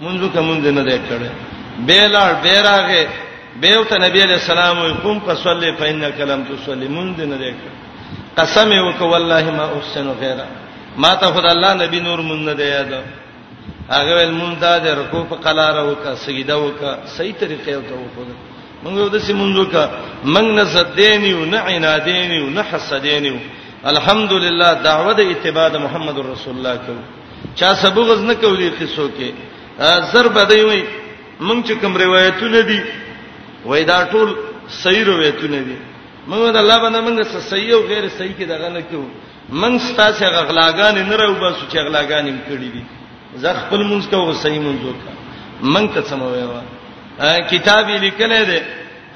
منځو کې منځ نه دی کړی به لاړ به راغې به او ته نبی علیہ السلام وي قوم فصلی فإنک لم تصلی منځ نه دی کړی قسم یو کو والله ما احسن غیره ما ته خدای الله نبی نور مونږ نه دی یاد هغه ول مونږ دا د رکوع په قلاره وکا سجده وکا صحیح طریقې ته وکړه مونږ یو د سیمونځو کا مونږ نه زدین یو نه عنادین یو نه حسدین یو الحمدلله دعوه د اتباع محمد رسول الله کو چا سبغز نه کوي قصو کې زر بدای وي مونږ چې کوم روایتونه دي وای دا ټول صحیح روایتونه دي مونږ د الله باندې مونږ څه صحیح او غیر صحیح کې دغه نه کوو مونږ ستاسو غغلاګان نه راو بس چې غلاګان یې کړې دي زه خپل مونږ کوو صحیح مونږ وکړه مونږ ته سم وایو کتاب لیکل دی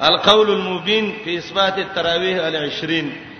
القول المبین فی اثبات التراویح ال 20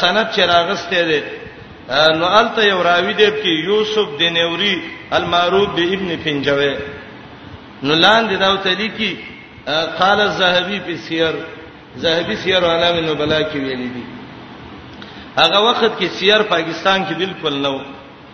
سند چې راغسته دي نو الته یو راوی دی چې یوسف د نوري المعروف به ابن پنجوي نو لاندې دا وته لیکي قال الذهبي په سیر زهبي سیر علامه نبلا کې ویلي دي هغه وخت کې سیر پاکستان کې بالکل نه و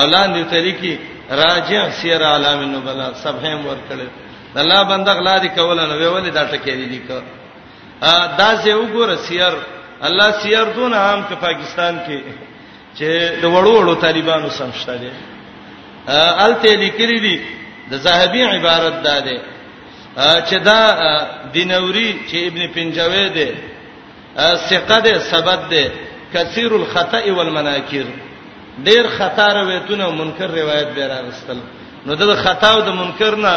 اولان دې طریقې راجع سیر عالم النبلا سبهم ور کړل الله بنده غلا دي کول نو ویولې دا ټکې دي لیکو دا زه وګوره سیر الله سیر دون عام ک پاکستان کې چې د وړو وړو طالبانو سمشته دي الته لیکلي دي د زاهبي عبارت ده ده چې دا دینوري چې ابن پنجوي ده ثقه ده ثبت ده کثیر الخطا والمناکر ډیر خطا روایتونه منکر روایت به راغستل نو د خطا او د منکر نه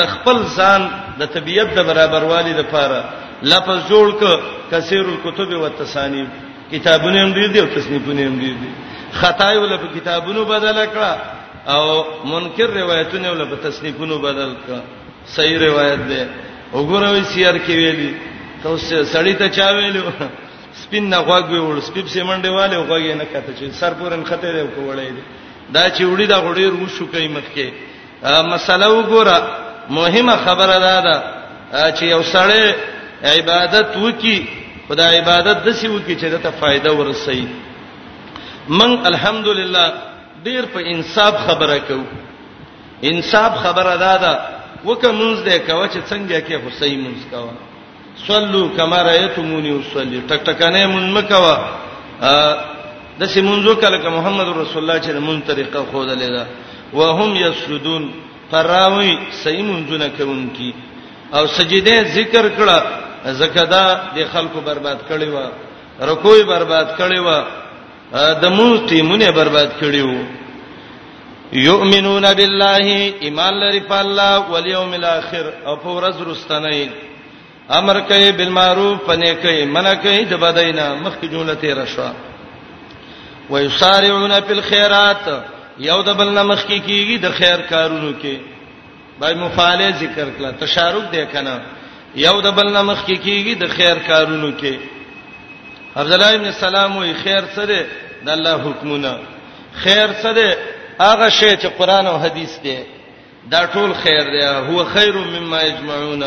د خپل ځان د طبيعت د برابروالي لپاره لفظ جوړ ک کثیر الكتب والتصانیف کتابونه هم ډیر دي او تصنیفونه هم ډیر دي خطا یې ول په کتابونو بدل کړه او منکر روایتونه ول په تصنیفونو بدل کړه صحیح روایت ده وګوروي سیر کې ویلي ته سړی ته چا ویلو سپین نه غوګوي ول سپیب سیمنډه والے غوګي نه کته چې سر پورن خته دی کوړې دی دا چې وړي دا غړي رو شو کوي مخکې مسله وګوره مهمه خبره ده دا چې یو سړی عبادت وکي خدای عبادت د سی وکي چې دته فائدہ ورسي من الحمدلله ډیر په انصاف خبره کوي انصاف خبره ده دا وکه مونږ دې کوي چې څنګه کې حسین مونږ کاوه صلو کما رایتمونی وصلی ټک ټکنه مونږ مکوا د سیمونځو کله ک محمد رسول الله چې مونږ طریقه خو دلې ده وهم یسجدون فراوی سیمونځونه کوونکی او سجده ذکر کړه زکدا د خلکو برباد کړي و رکوع برباد کړي و د موږ ټیمونه برباد کړیو یؤمنون بالله ایمان لري په الله او یوم الاخر او په ورځ رستنی امر کوي بالمعروف پنه کوي منع کوي د بدینا مخکې جمله تیر شو ويسارعون فی الخيرات یو د بل نمخ کې کیږي د خیر کارونو کې بای مفاعله ذکر کړه تشارک دی کنه یو د بل نه مخ کې کیږي د خیر کارونو کې عبد الله ابن سلام وی خیر څه دی د الله حکمونه خیر څه دی هغه شی چې قران او حدیث دی دا ټول خیر دی هو خیر مما یجمعون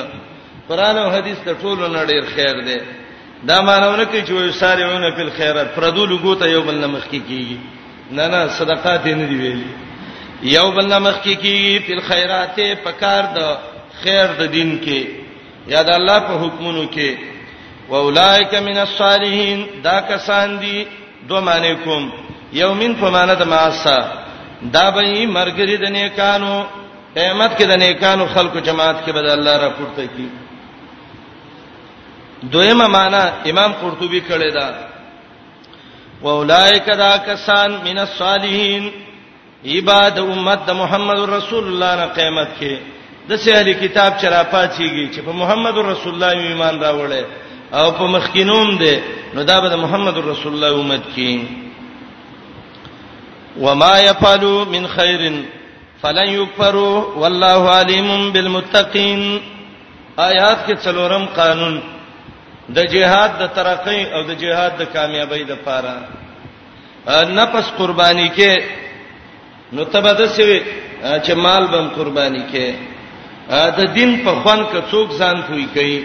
قران او حدیث ته ټول نړیر خیر دی دا مانونه کې چې وي ساريونه په خیرات پردو لګو ته یو بل نه مخ کې کیږي نه نه صدقات نه دی ویلي یو بل نه مخ کې کیږي په خیرات په کار د خیر د دین کې یا د الله په حکمونو کې واولائک من الصالحین دا کسان دي دوه معنی کوم یومین په معنی د ماسا دا به مرګری د نیکانو قیامت کې د نیکانو خلکو جماعت کې به د الله را پورته کی دویمه معنا امام قرطبي کړی دا واولائک دا کسان من الصالحین عباد امت د محمد رسول الله نه قیامت کې د سهل کتاب چرا پاتېږي چې په محمد رسول الله ایمان راوړل او په مخکینوم دی نو دا به محمد رسول الله امت کې وما يفعلوا من خير فلن يكفروا والله عليم بالمتقين آیات کې څلورم قانون د جهاد د ترقۍ او د جهاد د کامیابی د پاره نفس قرباني کې نو تبد سوي چې مال بم قرباني کې د دین په خوان کې څوک ځان کوي کوي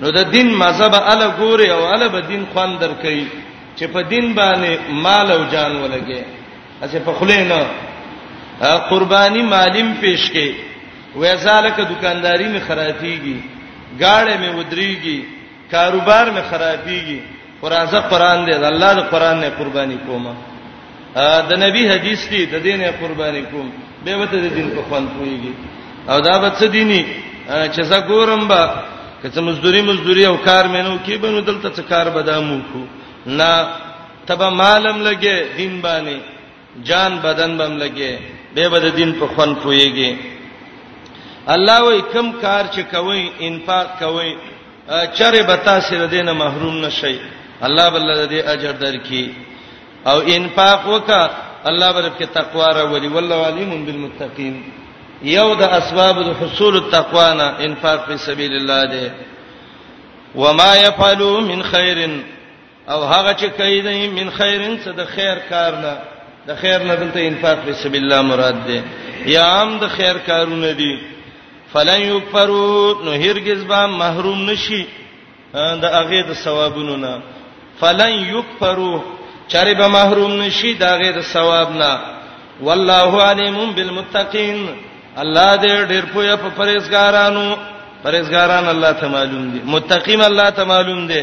نو د دین مذهب ال ګوري او ال به دین خوان در کوي چې په دین باندې مال او جان ولګي اسه په خلینو قرباني مالیم پیش کې ویزالک دکانداری می خرابیږي گاړې می ودریږي کاروبار می خرابیږي قرازه قران دې الله د قران نه قرباني کومه د نبی حدیث دی د دین نه قرباني کوم به وته د دین په خوان کویږي او دا به څه دیني چې زه ګورم با که څه مزدوري مزدوري او کار مینو کې بنو دلته څه کار بدامو کو نه تبه مالم لګې دین باندې جان بدن بم لګي به بد دین په خون پويږي الله وای کم کار چې کوي انفاق کوي چرې به تاسو له دینه محروم نشئ الله بل دې اجر درکې او انفاق وکا الله بل کې تقوا را ولي والله علیم بالمتقین یو د اسباب د حصول التقوا نه انفاق په سبیل الله دی وما يفعلوا من خير او هغه چې کوي د من خیرن څه د خیر کار نه د خیر نه دلته انفاق په سبیل الله مراد ده یا عام د خیر کارونه دي فلن یکفرو نو هرگز به محروم نشي د هغه د ثوابونو نه فلن یکفرو چاره به محروم نشي د هغه د ثواب نه والله علیم بالمتقین الله دې ډېر پوهه په پرېزګارانو پرېزګاران الله ته معلوم دي متقین الله ته معلوم دي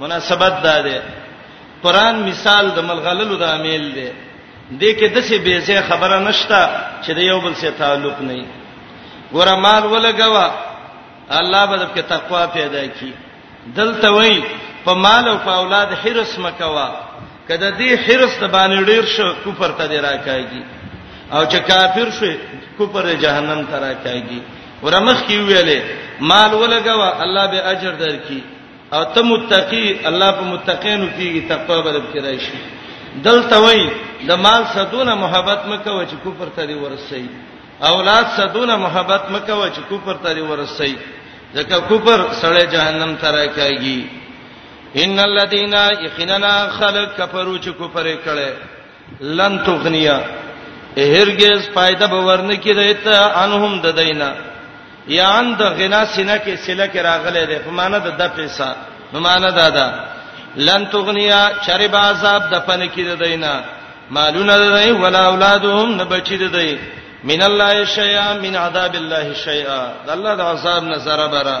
مناسبت دا دی قران مثال د ملغللو د امیل دی د کې د څه به څه خبره نشته چې د یو بل سره تعلق نه وي ګوره مال ولګوا الله به د کې تقوا پیدا کړي دلته وای په مال او په اولاد حرس مکوا کله دې حرس د باندې ډیر شو کفر ته دی راکایږي او چې کافر شو کفر جهنم ته راکایږي ورمخ کی ویلې مال ولګوا الله به اجر درکې او ته متقی الله په متقینو پیږي تقوا به دې کړای شي دلته وای د مال صدونه محبت مکو چې کوپر ته دی ورسي اولاد صدونه محبت مکو چې کوپر ته دی ورسي ځکه کوپر سړی جهنم ته راکایږي ان الذين يخننا خلق كفروا چې کوپر کړي لن تغنیا هرگز فائدہ به ورنکې دیته انهم د دینا یا ان د غنا سینه کې سله کې راغله ده په معنا د د پیسا نو معنا دا ده لن تغنیا شرب عذاب د پنه کې د دینا مالونه د دی ولا اولادهم نه بچی د دی من الله شیئا من عذاب الله شیئا د الله د عذاب نه سره برا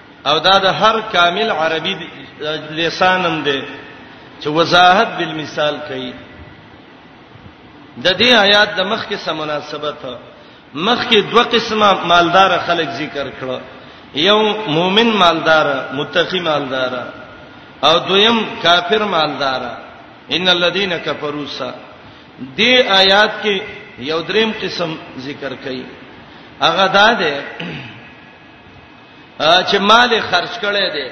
او دا د هر کامل عربي لسانم دی چې وضاحت بالمثال کوي د دې آیات د مخ کې سم مناسبت مخ کې دوه قسمه مالدار خلک ذکر کړو یو مؤمن مالدار متقی مالدار او دویم کافر مالدار ان الذين كفروا سا دې آیات کې یو دریم قسم ذکر کړي هغه دا ده چې مال خرج کړي دي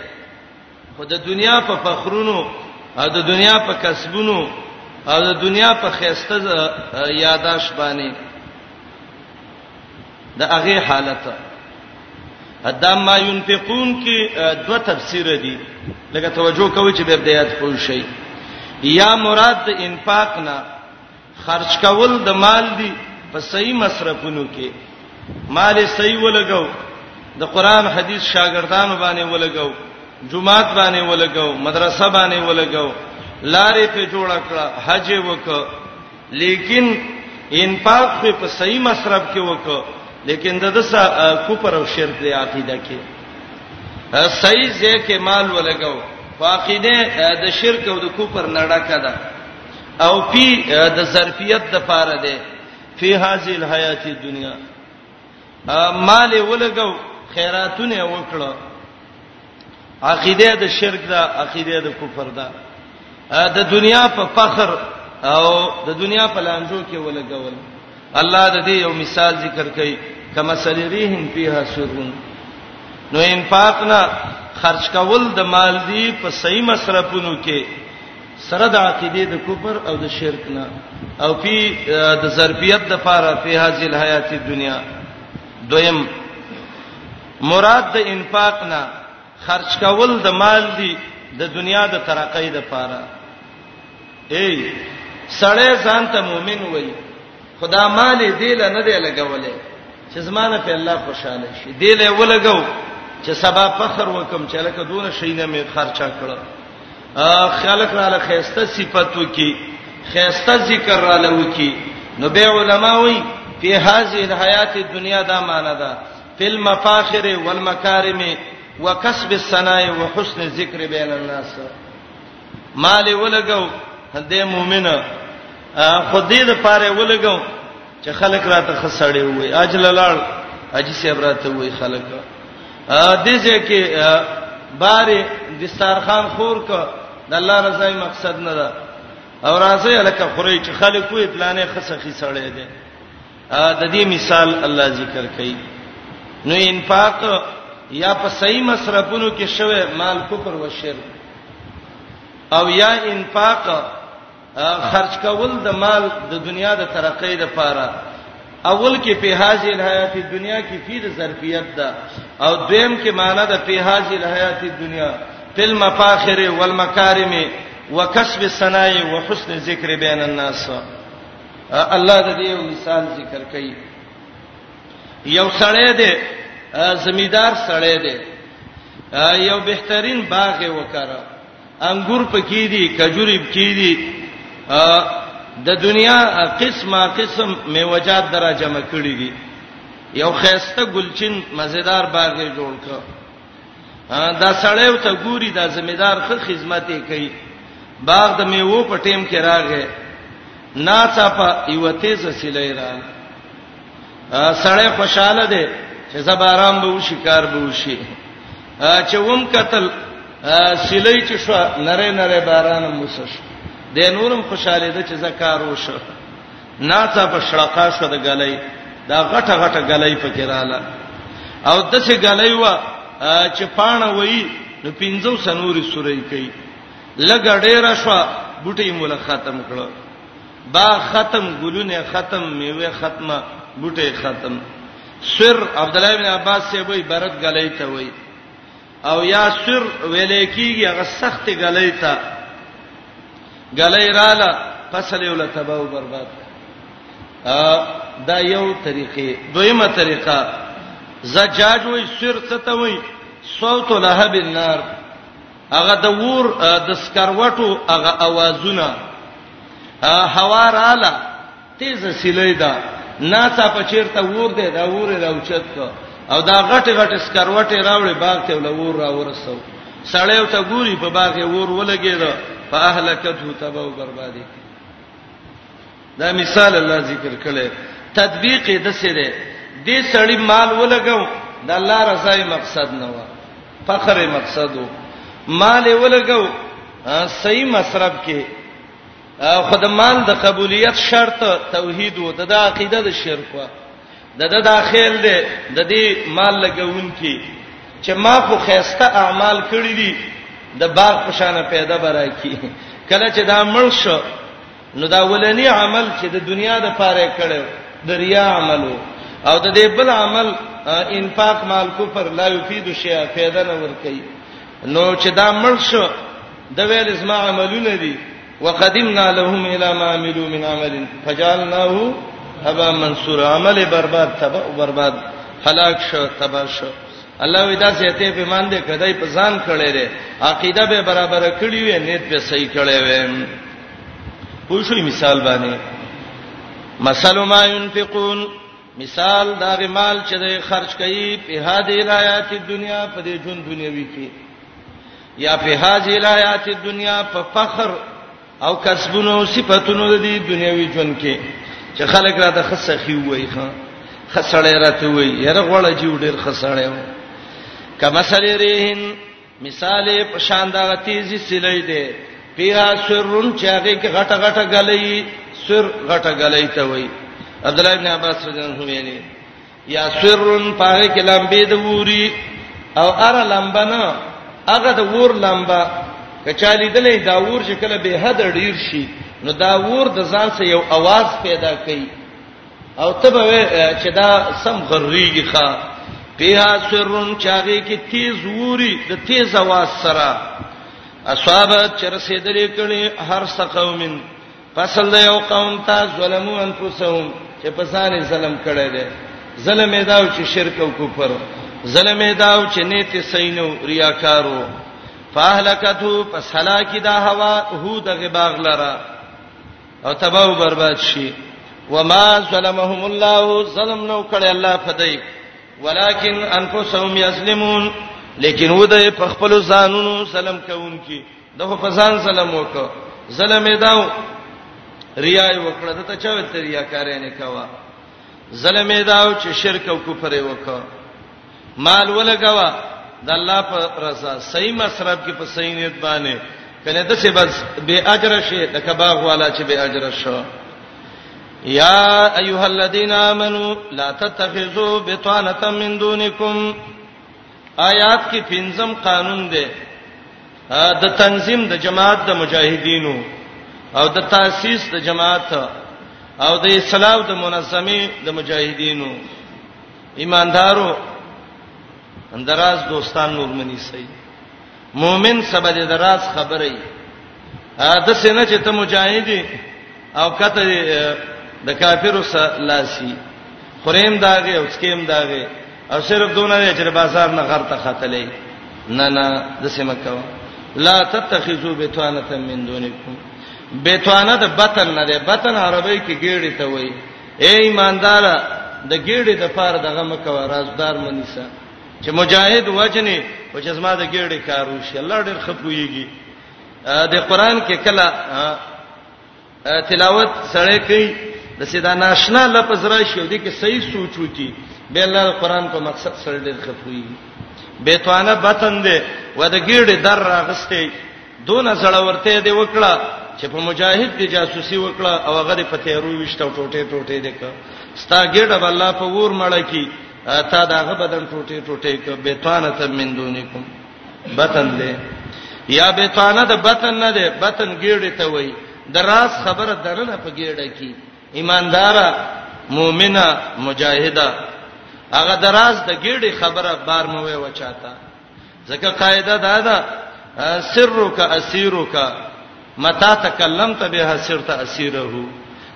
خو د دنیا په فخرونو او د دنیا په کسبونو او د دنیا په خيسته یاداش باندې د هغه حالت ادا ما ينفقون کې دوه تفسیر دي لکه توجه کوی چې به بدايات پوه شي یا مراد د انفاق نه خرج کول د مال دی په صحیح مصرفونو کې مال صحیح ولګاو د قران حدیث شاګردانو باندې ولګاو جمعات باندې ولګاو مدرسه باندې ولګاو لارې ته جوړ کړه حج وکړه لیکن انفاق په صحیح مصرف کې وکړه لیکن د دسا کوپر او شرک دی عقیده کې صحیح ځکه مال ولګاو واقعده د شرک او د کوپر نړه کده او فی د ظرفیت د پاره ده فی هذه الحیات الدنیا مال ولګو خیراتونه وکړه عقیده د شرک ده عقیده د کفر ده د دنیا په فخر او د دنیا په لانجو کې ولګول الله د دې یو مثال ذکر کړي کما سلیریهم فیها سرون نو انفاقنا خرج کول د مال دی په صحیح مصرفونو کې سره د عقیده د کفر او د شرک نه او په د ظرفیت د پاره په هذه الحیات دنیا دویم مراد د انفاق نه خرج کول د مال دی د دنیا د ترقۍ د پاره ای سړی ځان ته مؤمن وای خدا مال دې له نه دی لګولې چې زمانه په الله خوشاله شي دې له ولګو چې سبا فخر وکم چې لکه دون شي نه می خرچا کړو خلق را له خيسته صفاتو کې خيسته ذکر را له وکي نو به علما وي په هذه الحیات دنیا دا معنا ده فل مفاخر والمکارم وکسب الثناء وحسن الذکر بین الناس مال ولګو د مؤمنه خدای د پاره ولګو چې خلک راته خسړې وي اجل لاړ اجي سیب راته وي خلک ا دې ځکه بارې دستارخان خور ک د الله رضا مقصد نه ده او راځي الکه خوري چې خلک وي پلانې خسه خسړې دي ا د دې مثال الله ذکر کوي نو انفاق یا په صحیح مصرفونو کې شوه مال کفر او شرک او یا انفاق خرج کول د مال د دنیا د ترقې لپاره اول کې په هاذه الحیات دنیا کې فیر ظرفیت ده او دویم کې معنی ده په هاذه الحیات دنیا تل مفاخر والمکارم وکسب الثناء وحسن ذکر بین الناس الله د دې مثال ذکر کوي یو سړی دی زمیدار سړی دی یو بهترین باغ وکړه انګور پکې دي کجوري پکې دي د دنیا قسمه قسم میوجات درا جمع کړی دي یو خيسته ګلچین مزیدار باغ جوړ ک دا سړیو ته ګوري دا زمیدار خه خدمت یې کوي باغ د میوو په ټیم کې راغې ناڅاپه یو تیز سیلې راغله سړی خوشاله دی چې زبارام به وشي کار به وشي چې ووم قتل سلی چې شو نره نره باران موسش د نورم خوشاله ده چې زکار وشو ناڅه په شړقا شو د غلې دا غټه غټه غلې پکې رااله او د څه غلې و چې پانه وای نو پینځو سنوري سورې کوي لګ ډېر شو بوټي مولا ختم کړو با ختم ګلونه ختم میوه ختمه بوټي ختم سر عبد الله بن عباس سی وای برد غلای ته وای او یا سر ویلې کیږي هغه سخت غلای ته غلای رااله فصل یو لتبه او برباد دا یو طریقې دویمه طریقه زجاج وای سر څه ته وای صوت لهب النار هغه د ور د سکروټو هغه اوازونه هوا رااله تیز سیلې ده ناڅه په چیرته ور ده دا ور راوچت کو او دا غټه غټه سکروټه راوړې باغ ته ول ور را ورسو سړی ته ګوري په باغ یې ور ولګید په اهلکته تبا او بربادي دا مثال الله ذکر کړي تطبیق یې د سره دې سړی مال ولګاو د الله رضای مقصد نه و فخر مقصد وو مال ولګو صحیح مصرف کې خود مال د قبولیت شرط توحید وو د عقیده د شرک وو د د داخل دی د دې مال لګون کې چې ما خو خيسته اعمال کړی دي د باغ پشانه پیدا برا کی کله چې دا مړ شو نو دا ولنی عمل چې د دنیا د پاره کړو د ریا عملو او د دې بل عمل انفاق مال کفر لا یفید شیء فایده نه ور کوي نو چې دا مړ شو د ویل اسما عملونه دي وقدمنا لهم الى ما عملوا من عمل فجعلناه ابا منصور عمل برباد تبا برباد هلاک شو تبا شو الله وی دا سيته په مان دې کدی په ځان کړي دي عقیده به برابر کړی وي نیت به صحیح کړی وي پوښوي مثال باندې مثال ما ينفقون مثال دا غي مال چې د خرج کوي په هدي لایات دنیا په دې ژوند دنیوي کې یا په هدي لایات دنیا په فخر او کسبونو او صفاتونو د دې دنیوي ژوند کې چې خلک راته خصه خي وایي ښا خسړې راته وایي یره غوړه جوړ ډېر خسړې و کما سړې رهن مثال یې په شان دغه تیزی سلې دی پیها سرون چې هغه کې غټه غټه غلې سر غټه غلې ته وای عبد الله ابن عباس رضی الله عنه ویلي یا سرون پاره کې لمبې د ووري او ار لمبه نه هغه د وور لمبه کچالي دلې دا وور چې کله به حد ډیر شي نو دا وور د ځان سره یو आवाज پیدا کوي او ته به چې دا سم غریږي ښا پیها سرون چاغي کې تیز ووري د تیز आवाज سره اصحاب چې رسیدلې کړي هر څه قومین فصل د یو قوم ته ظلمو انفسهم چې په ځان ظلم کړي دي ظلم یې داو چې شرک او کفر ظلم یې داو چې نیت سینو ریاکارو فاهلکتو پس هلاکی دا هوا هو د غباغ لره او تباہ او برباد شي وما ظلمهم الله ظلم نو کړي الله فدای ولکن انفسهم یظلمون لیکن ودای په خپل ځانونو ظلم کوونکی دغه په ځان ظلم وکړ ظلم یې داو ریا یې وکړه د ته چا ویل ته ریاکارې نه کاوه ظلم یې داو چې شرک او کفر یې وکړ مال ولګوا د الله په رضا صحیح مصرف کې په صحیح نیت باندې کنه د څه بس به اجر شي د کباغ والا چې به اجر شو یا ایها الذین آمنو لا تتخذوا بطانه من دونکم آیات کې پنځم قانون دی د تنظیم د جماعت د مجاهدینو او د تاسیس د جماعت او د اسلام د منظمه د مجاهدینو ایماندارو اندراز دوستان نور منی سي مؤمن سبا دې دراز خبرې د سینه چې ته مجاهدی او کته د کافرو سره لاسي خریم داغه او سکیم داغه او صرف دونه دی چې بازار نه غر ته خاتلې نه نه د سیمه کاو لا تتخذوا بتوانه من دونکم بتوانه د بطن نه ده بطن عربی کې ګېړې ته وایي اے ایماندار د ګیړې د پار دغه مکوه رازدار منیسا چې مجاهد وجنه او چې زما د ګیړې کارو شي الله ډېر خپويږي د قران کې کله تلاوت سره کوي د سیدا ناشنا لفظ راشي د کې صحیح سوچ وکي به الله قران په مقصد سره ډېر خپويږي بیتوانه بتن دې و د ګیړې در راغستې دونه زړورته دی وکړه چې په مجاهد دی جاسوسي وکړه او هغه د پتیرو وشته ټوټه ټوټه دی ک ستا ګډه بل الله په ور مړ کی تا داغه بدن ټوټه ټوټه ک بیتانه ته من دونکم بطن دی یا بیتانه د بطن نه دی بطن ګډه ته وای دراس خبره درنه په ګډه کی ایماندار مؤمنه مجاهده هغه دراز د ګډه خبره بار مو وای وچاته ځکه قاعده دا ده سرک اسیرک متا تکلمت به سرت اسیره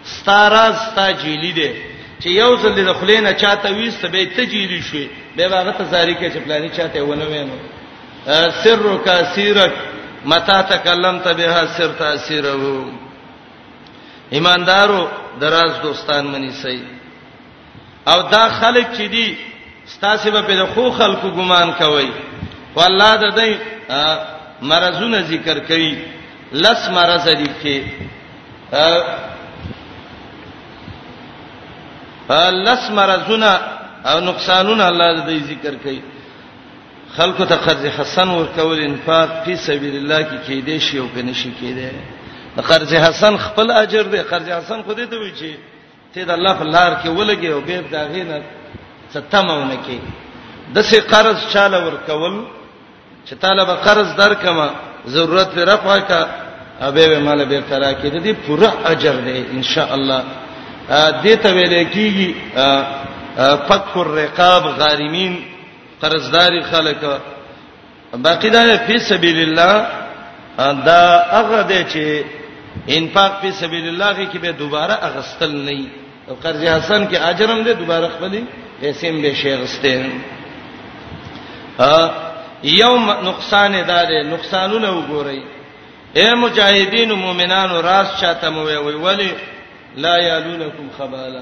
ستاراز تا جیلی دی چې یو ځل د خلینه چاته ویست به ته جیلی شوې به هغه ته زاری کې چې پلاني چاته ونه وینو سرک اسیرک متا تکلمت به سرت اسیره ایماندارو دراز دوستان منی سي او دا خلک چې دي ستاسو به په خو خلکو ګمان کوي والله د دې مرزونه ذکر کوي لس مرز دي کې لس مرزونه او نقصانونه الله دې ذکر کوي خلکو ته قرض حسن ورکول انفاق فی سبیل الله کې کې دې شی او کنه شي کې دې قرض حسن خپل اجر دې قرض حسن خو دې ته وی چې ته د الله په لار کې ولګي او به دا غینه ستمونه کې د سي قرض چاله ورکول چې طالب قرض درکما ضرورت پر رفع کا ابه به مال به ترا کې د دې پوره اجر دی ان شاء الله دې ته ویل کېږي فک الرقاب غارمین قرضداري خلک باقی دا فی سبیل الله دا هغه دی چې انفاق فی سبیل الله کې به دوباره اغستل نه او قرض حسن کې اجر هم دی دوباره خپلې پیسې هم به شي غسته یوم نقصان دار نقصانونه وګورئ اے مجاهدین او مؤمنانو راز چاته مو وی ولی لا یالونکم خبالا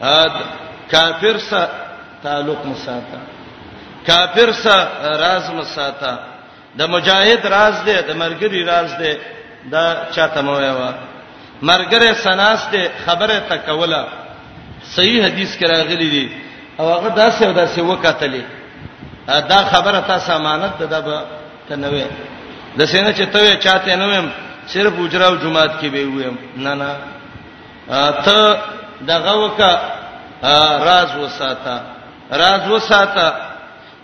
اد کافر سره تعلق مساته کافر سره راز مساته د مجاهد راز دی د مرګري راز دی دا چاته مو ویوا مرګره سناس دی خبره تکوله صحیح حدیث کې راغلی دی او هغه داسې او داسې وکټلې دا خبره تاسو امانت ده دا به تنوي د سینې چې ته چاته نه ویم صرف اجرا او جمعات کې به ویم نه نه ته دغه وکا راز وساته راز وساته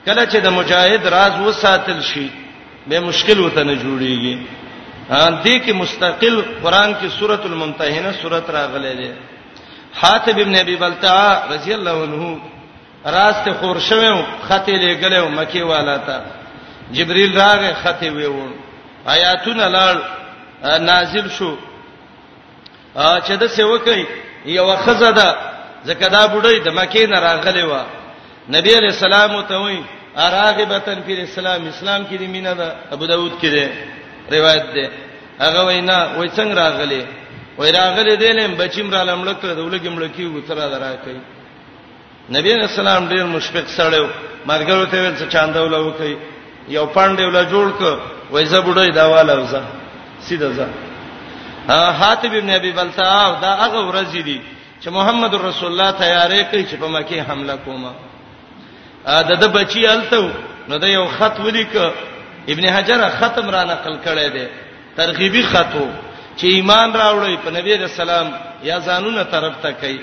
کله چې د مجاهد راز وساتل شي به مشکل وته نه جوړیږي دې کې مستقل قران کې سورۃ الممتحنه سورۃ راغلې ده حاتب ابن ابي بلتعه رضی الله عنه راز ته خور شوم خطه لګلو مکی والا ته جبريل راغه خطه ویوړ آیاتونه لاړ نازل شو چې د څه وکي یو خزه ده زکه دا بډای د مکې نه راغلی و نبی علیہ السلام ته وی اراغبتن فی الاسلام اسلام کې دی مینه ده ابو داود کې دی روایت ده هغه وینا وای څنګه راغلی وای راغلی دی لم بچیم را لمړکړه دولګم لکیو تر درا کوي نبی علیہ السلام ډیر مشفق سړیو مرګرو ته ویل چې چاندول وکي یو پاندې ولا جوړ ک وای زه بډای دا والا وزه سیده زه حاتب ابن ابي بلتاع دا هغه ورځ دي چې محمد رسول الله تیارې کوي چې په مکه حمله کومه دا د بچی الته نو دا یو خط ولیک ابن حجر ختم را نقل کړی دی ترغیبی خطو چې ایمان راوړی په نبی رسول الله یا ځانونه طرف ته کوي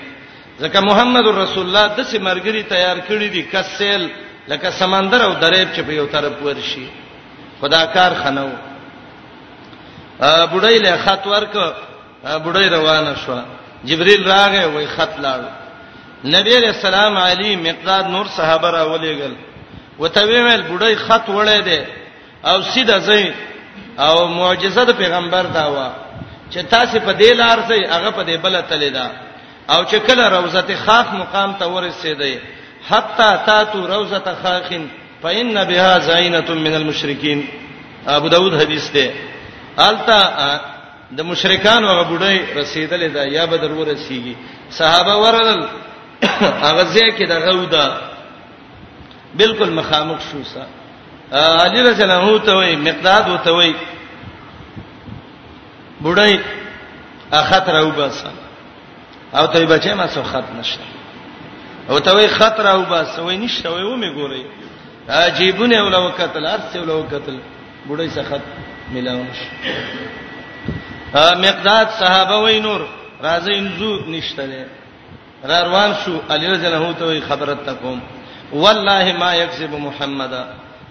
ځکه محمد رسول الله د سي مرګري تیار کړی دي کسل لکه سمندر او دریب چې په یو طرف ورشي خدا کار خنو بډای له خط ورک بډای روانه شو جبريل راغی وای خط لاړ نبی علیہ السلام علی مقداد نور صحابه را ولېګل وته ویل بډای خط وړې ده او سیده زین او معجزه د پیغمبر دا و چې تاسو په دې لار ځئ هغه په دې بل تللی دا او چې کله روزته خاخ مقام ته ورسېدې حتا تاتو روزته خاخین فإن بها زینة من المشرکین ابو داود حدیث ده التا د مشرکان او غبډي رسیدلې ده یا به درو رسیږي صحابه ورل هغه ځای کې د غودا بالکل مخامخ شو سا علی رضی الله عنه ته وای مقداد وته وای بډای اخطر او بس او ته بچې ما څو خط نشته او ته وی خطر او بس وای نشته وای و می ګورې عجیبونه ولا وکتل ارسه ولا وکتل بډای څه خط ملاو نش مقداد صحابه وای نور راځي انزو نشته نه را روان شو علی رضی الله عنه ته خبرت تکوم والله ما یکذب محمد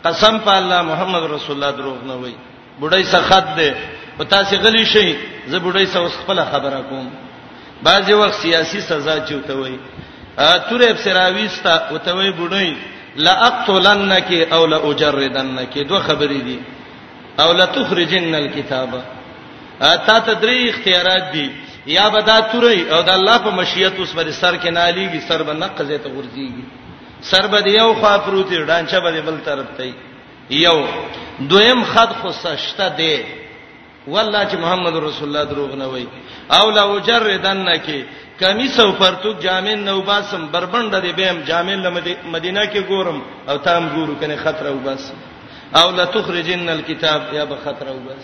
قسم په الله محمد رسول الله دروغ نه وای بډای سخت دی او تاسو غلی شئ زه بډای سره اوس خپل خبره کوم بعضی وخت سیاسي سزا چوته وای تورې بسراويستا او ته وای بډای لا اقتلنک او لا اجردنک دوه خبرې دي او لا تخرجن الكتاب تا ته درې اختیارات دي یا به دا توري او د الله په مشیت اوس پر سر کې ناليږي سر به نقزه ته ورځيږي سر به یو خوا پروت ډانچه به بل طرف ته یو دویم خد خو سشته دی والله چې محمد رسول الله دروغ نه وای او لا وجردن کې کمی سو پرتو جامع نو باسم بربند دی بهم جامع مدینه کې ګورم او تام ګورو کنه خطر او بس او لا تخرجن الكتاب یا به خطر او بس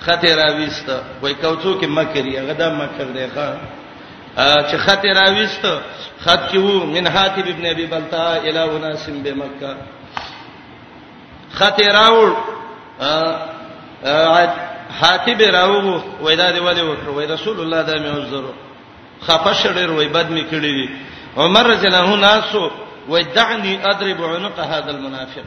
خطه راويست وای کوڅو کې مکرې هغه دا مکر دی ښا چې خطه راويست خط کې وو من حاتب ابن ابي بلتا الى اناس بمکه خطه راوړ حاتب راوغو وای دا دی ولی وکړو وای رسول الله دا مې وزرو خفش ډیر وای بد مې کړی دي عمر رضی الله عنه ناسو وای دعني اضرب عنق هذا المنافق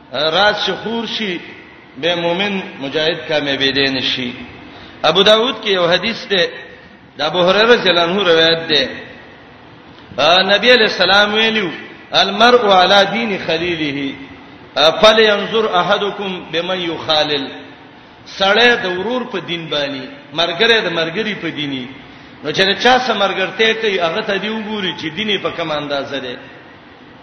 راز شخور شي به مؤمن مجاهد کامیابې دي نشي ابو داود کې یو حدیث ده د ابو هريره رضی الله عنه روایت ده نبی علیہ السلام ویلو المرء علی دین خلیله فلینظر احدکم بمن یخالل سړی د ورور په دین باندې مرګره د مرګری په دیني نو چې چا سمرګرته کوي هغه ته دی وګوري چې دیني په کوم انداز ده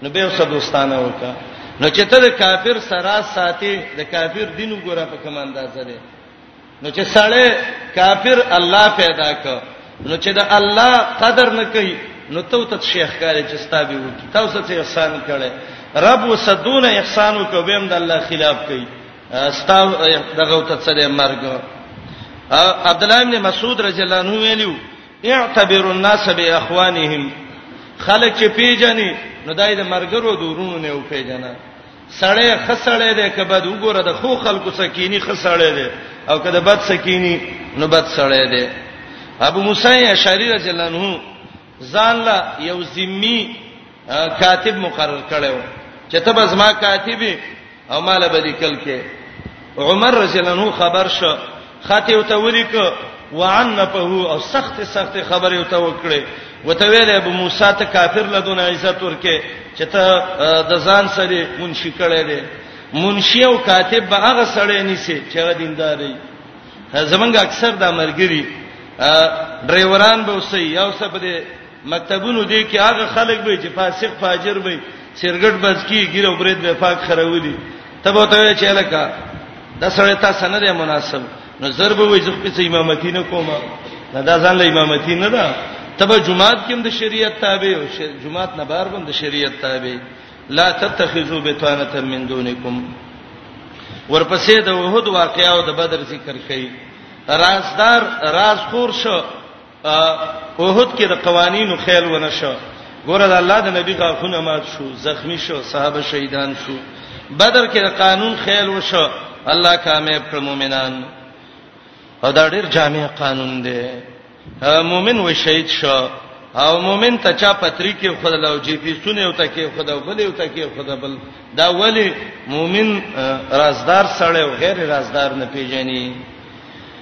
نو به وسه دوستانه وکا نو چې ته د کافر سره ساتي د کافر دین وګوره په کوم اندازه دی نو چې سړی کافر الله پیدا ک نو چې د الله قدر نه کوي نو ته ته شیخ کاری چې ستابي وکی تاسو ته احسان کړي رب وسدون احسان وکوي به هم د الله خلاف کوي ستا دغه ته څه دی مرګ عبد الله بن مسعود رضی الله عنه ویلو اعتبروا الناس باخوانهم خلک چې پیژني نو دای د مرګرو دورونو نه او پیژنه سړی خسړې ده کبه د وګوره د خو خلکو سکینی خسړې ده او کده بد سکینی نو بد سړې ده ابو موسی اشعری رضی الله عنه ځان لا یو ذمی کاتب مقرر کړو چې ته بس ما کاتبي او مال به لیکل کې عمر رضی الله عنه خبر شو خاطی او ته ولیک وعنفه او سخت سخت خبره او ته وکړي وته ویل ابو موسی ته کافر لدون عزت ورکه چې ته د ځان سره منشي کړي دي منشي او کاتب به هغه سړی نیسي چې هغه دیندار دی زمونږ اکثر د مرګري ډرایوران به وسی یو څه په دې مکتبونو دې کې هغه خلک به چې فاسق فاجر به سرګټ بز کی ګیرو برید به پاک خرولي تبو ته چې لکه د سره تاسو نه دی مناسب نو ضرب وې چې په امامتی نه کومه دا د ځان له امامتی نه ده تبه جمعات کې هم د شریعت تابع او جمعات نه بار بند شریعت تابع لا تتخذوا بطانه من دونکم ورپسې د وحود واقعا او د بدر ذکر کړي رازدار راز خور شو اوهد کې د قوانینو خیال ونه شو ګوره د الله د نبی غاښونه مات شو زخمی شو صحابه شهیدان شو بدر کې د قانون خیال وشو الله کامیاب کړ مؤمنان او دا ډیر جامع قانون دی مؤمن و شهید شو او مؤمن ته چا پتری کې خدای له جی پی سونه او ته کې خدای بل او ته کې خدای بل دا ولی مؤمن رازدار سره او غیر رازدار نه پیژني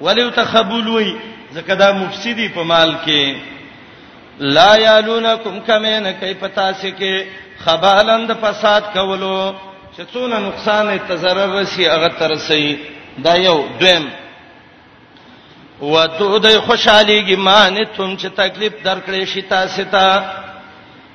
ولیو تخبول وی زکه دا مفسدی په مال کې لا یالونکم کمن کای پتا سي کې خبالند فساد کولو چې څونه نقصان ته zarar رسی هغه ترسي دا یو دویم وته د خوشحاليږي معنی تم چې تکلیف درکړې شي تاسو ته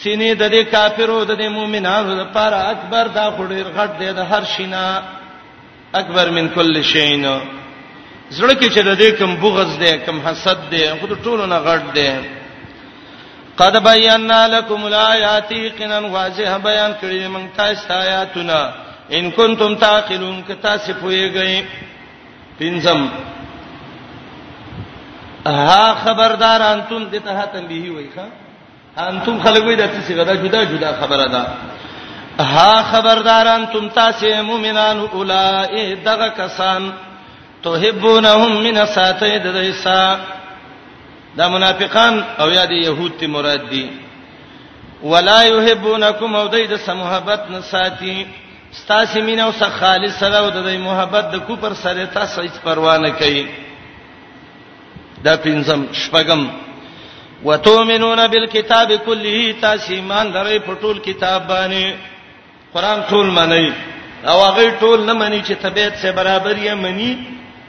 سینې د دې کافرو د دې مؤمنانو لپاره اکبر دا خډیر غټ دی د هر شینا اکبر من کل شین زړه کې چې د دې کم بغض دی کم حسد دی خود ټولو نه غټ دی قد بینا لكم الایات قنا واضح بیان کړی موږ تاسو آیاتونه ان کنتم تعقلون که تاسو پوهیږئ پنځم ها خبردار انتم دته تنبیه وای ښا انتم خلک وې د څه غدا جدا جدا خبره ده ها خبرداران تم تاسو مؤمنان اولای دغه کسان تحبونهم من ساته د دیسا دا منافقان او یا د يهود ته مراد دي ولا يحبونکم او دای د محبت نه ساتي ستاسو مين او خالص سره او د محبت د کوپر سره تاسو هیڅ پروا نه کوي دا پنځم شپږم وتؤمنون بالکتاب کله تاسو ایمان لرئ په ټول کتاب باندې قران ټول منئ او هغه ټول نه مني چې طبيعت سره برابر یې مني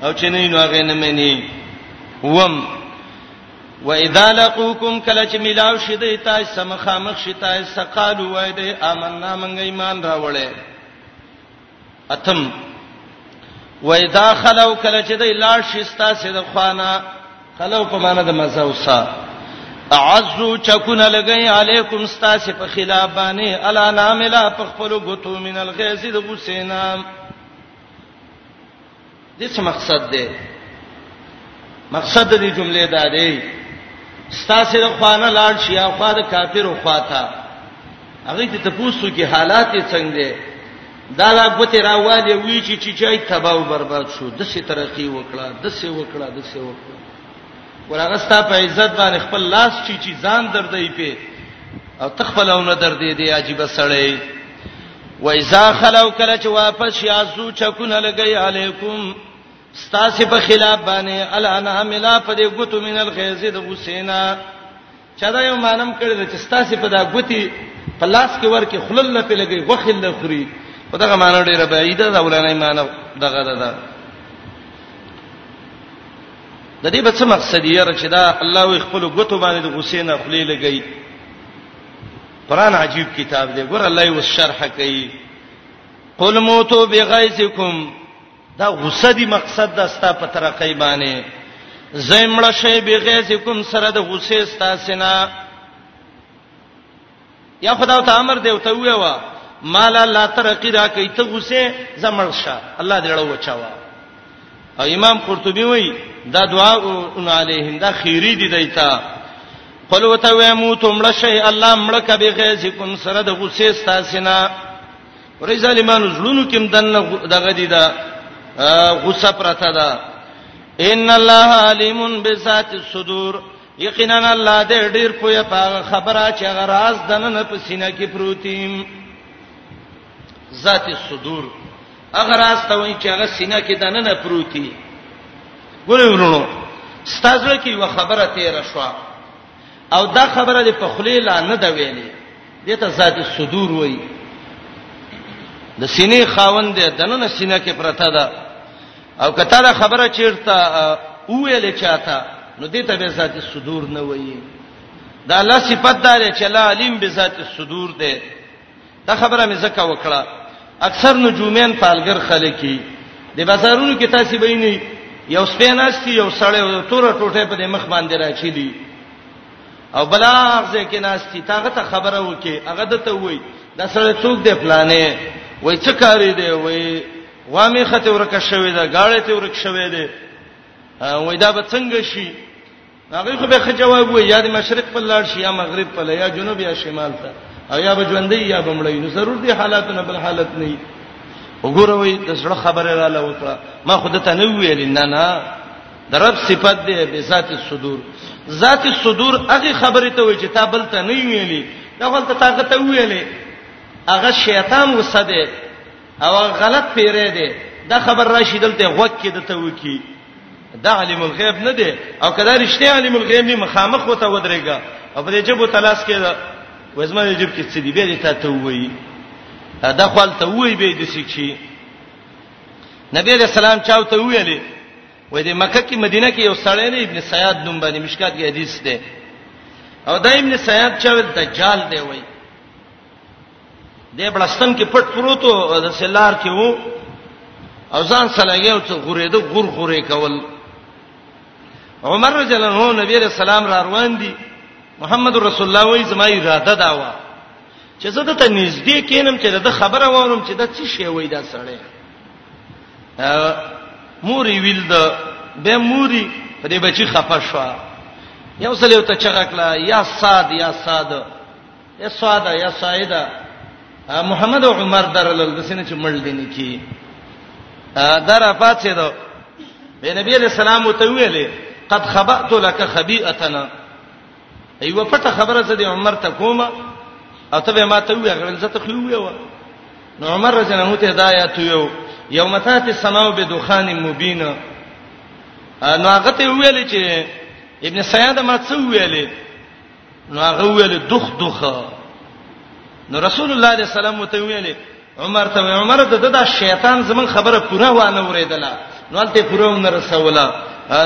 او چې نه نو هغه نه مني وم و اذا لقوکم کله چې ملاو شې د تاسو سم خامخ شې تاسو قالو وای د آمنا منګ ایمان راوړې اتم وېدا خلو کله چې د لاړ شي ستاسو د خوانه خلو په معنا د مزه وسا اعزو چکون لګی علیکم ستاسو په خلاف باندې الا ناملا په خپل غتو من الغیظ د غسینا د څه مقصد دی مقصد دې جملې دا دی ستاسو د خوانه لاړ شي او خو د کافرو خواته هغه ته تاسو کې حالات څنګه دي دا لا غوته راوالي وی چې چې چای تباہ او برباد شو د څه ترقی وکړه د څه وکړه د څه وکړه ورغه ستا په عزت باندې خپل لاس چې چې ځان دردې په او تخپلونه دردې دی عجیب سړی و اذا خلو کله چې واپس یا زو چکونه لګی علیکم ستاسو په خلاف باندې الانا ملا په دې غوتو من الغیظ د حسینا چا دا یو مانم کړی چې ستاسو په دا غوتی په لاس کې ورکه خلل نه پیلګي وخل نه خوري په دغه معنی ډیره بعیده ده ولنه معنی دغه ده ده د دې په څه مقصد یې رچدا الله وي خپل غوتو باندې د حسینا خلی لګی قران عجیب کتاب دی ګور الله یې وس شرح کوي قل موتو بغیظکم دا غصه دی مقصد دا ستا په ترقې باندې زمړ شی بغیظکم سره د غصې ستا سینا یا خدای ته امر دی او ته ویوا مال الله ترقی را کوي ته غصه زمړ شه الله دې له وچاوه او امام قرطبي وایي دا دعا ان علیهم دا خیری دي دایته قل وته ویمو تمړه شي الله مړه کبي غیظکم سره د غصې ستاسینا ورې ظالمانو زړونو کې دنه دغه دي دا غصه پرته ده ان الله علیم بذات الصدور یقینا الله دې ډیر پوهه په خبره چې غراز دنه په سینه کې پروتیم ذات الصدور هغه راز ته وایي چې هغه سینه کې دننه پروتي ګورې ورونو ستاسو کې یو خبره تیر شو او دا خبره د پخلی لا نه دا ویلې دته ذات الصدور وایي د سینې خاوند دی دننه سینه کې پرته ده او کته دا خبره چیرته ویلې چاته نو دې ته به ذات الصدور نه وایي دا الله صفات دار چې الله علیم بذات الصدور دی دا خبره مې زکه وکړه اکثر نجومین پالګر خلکې د بازارونو کې تاسو به نه یو سپیناستی یو سړی او تور ټوټه په مخ باندې راچی دی او بلاغ ځکه ناستی تاغه ته خبره وکي هغه دته وای دا سړی څوک دی پلانې وای څه کاری دی وای وامه خته ورکه شوې ده گاړې ته ورکه شوې ده وای دا به څنګه شي هغه خو به خجواب وي یا د مشرق په لار شي یا مغرب په لار یا جنوب یا شمال ته او یا بجوندې یا بمړې نو ضرور دي حالات نه بل حالت نه وګوروي د سره خبره را لوکړه ما خود ته نه ویل نه نه د رب صفت دی به ذات الصدور ذات الصدور هغه خبره ته وي چې تا بل ته نه ویلي دا خپل ته هغه ته ویلې هغه شیطان وسده او غلط پیره دی دا خبر راشي دلته غوږ کې دته وکی دا علم الغیب نه دی او کدا رښتیا علم الغیب نه مخامخ وته ودرېګا او په دې جبو تلاش کې دا وزما دې جب کې څه دی به ته ته وایي دا خپل ته وایي به دې سچي نبی رسول الله چاو ته ویلې وای دې مکه کې مدینه کې یو سړی دی ابن سیاد نوم باندې مشکات کې حدیث دی او دا ابن سیاد چا ول دجال دی وای د بلستان کې پټ پروتو د سلار کې وو او ځان سلګي او څو غورې د غور غورې کول عمر رضی الله عنه نبی رسول سلام را روان دي محمد رسول الله وای زما اراده دا و چې زه د ته نږدې کینم چې د خبره وورم چې د څه شی وای دا سړی موري ویل د به موري په دې بچی خفه شو یو سلیو ته چغکلا یا صاد یا صاد یا ساده یا سایده محمد عمر درلل د سینې چې مړ دي نه کی در پاتې دو به نبی علیہ السلام ته ویلې قد خبأت لك خبيئتنا ایو پټه خبره زه د عمر ته کومه او ته به ما ته وی غړل زه ته خو وی و نو عمر رضی الله عنه ته هدایت یو یوم تات السماء بدخان مبین نو هغه ته ویل چې ابن سیاد ما څه ویلې نو هغه ویل دخ دخ نو رسول الله صلی الله علیه وسلم ته ویل عمر ته عمر ته د شیطان زمون خبره پوره وانه وریدله نو الته پوره ون رسوله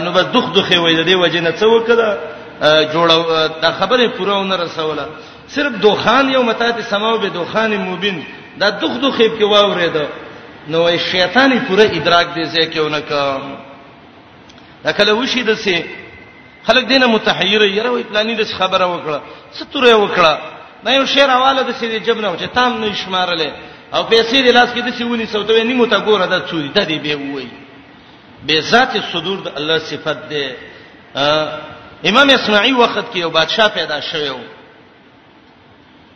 نو بس دخ دخ وې د دې وجه نه څه وکړه جوړه د خبره پوره ون رسوله صرف دوخان یو متات سماو به دوخان مبین دا دخ دخ په کې واوریدله نو شیطان پوره ادراک دې ځکه ونکم دا کله وشي د سه خلک دینه متحیر یره وی پلاني د خبره وکړه ستوره وکړه نه یو شعر حواله د سیدی جبنه او چې تام نه شمارله او پیسې د لاس کې د سیونی سوتوي نیمه تا ګوره د چوری د دې به وای به ذات صدور د الله صفت ده امام اسماعی وخت کې یو بادشاه پیدا شوی و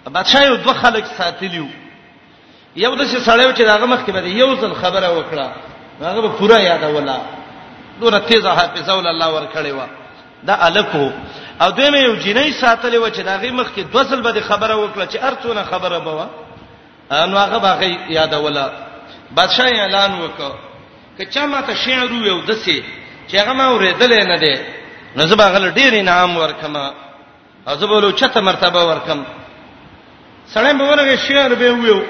بادشاه یو دوه خلک ساتلیو یو د څه سړیو چې داغه مخ کې به یو ځل خبره وکړه هغه به پوره یادوله دوره تیزه حافظه ول الله ورکړې و دا الکو او دوی مې یو جنۍ ساتلې و چې داغه مخ کې دوه ځل به خبره وکړه چې ارڅونه خبره به و نو هغه به یادوله بادشاہ اعلان وکړ کچا ما ته شعر یو دسه چې هغه ما ورېدل نه دی نو زه به غل ډیر انعام ورکما ازبولو چته مرتبه ورکم سړی به ورغه شعر به ویو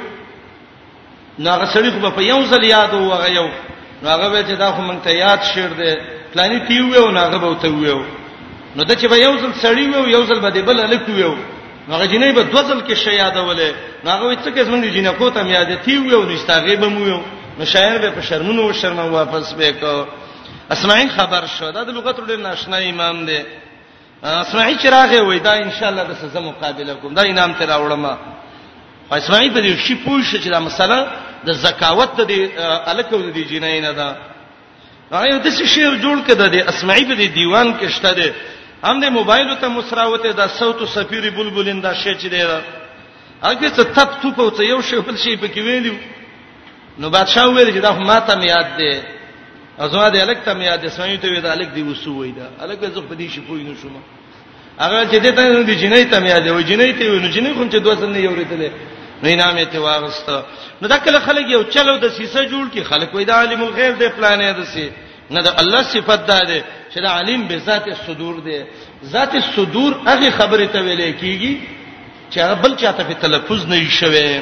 نو هغه سړی خو په یو ځل یاد وغه یو نو هغه به چې دا خو مونږ ته یاد شعر دی پلاني تی ویو نو هغه به ته ویو نو د چې به یو ځل سړی ویو یو ځل به دی بل الک ویو نو هغه جنې به دوه ځل کې شی یادولې نو هغه وڅ کې زمونږ جنې کو ته یاد تی ویو نو استاغه به مو ویو نو شاعر به په شرمونو و شرم واپس به کو اسماعیل خبر شو دا د لغت ډېر ناشنا امام دی اسمعي چې راغی وای دا ان شاء الله د سزا مقابله کوم دا انعام ته راوړم اسمعي په دې شي پوه شي چې دا مسله د زکاوت د الکو د جنای نه ده هغه د څه شی جوړ کده د اسمعي په دې دیوان کې شته ده هم د موبایل ته مسراوته د صوت او سفیر بلبلین دا شی چې ده هغه څه تپ ټوپ او څه یو شی بل شی پکې ویلو نو بادشاہ ویل چې دا خو ماته میاد دی ازما دې الک ته میاد دی سمې ته وی دا الک دی وسو وی دا الک زه په دې شي پوی نه شوم هغه چې دې ته نو دې جنې ته میاد دی و جنې ته وی نو جنې کوم چې دوه سن نه یوریدلې نو انعام یې ته واغست نو دا کله خلک یو چلو د سیسه جوړ کی خلک وای دا عالم الغیب دې پلان یې دسي نه دا الله صفت ده دې چې دا عالم به ذات صدور دی ذات صدور هغه خبره ته ویل کیږي چې هغه بل چاته په تلفظ نه شوي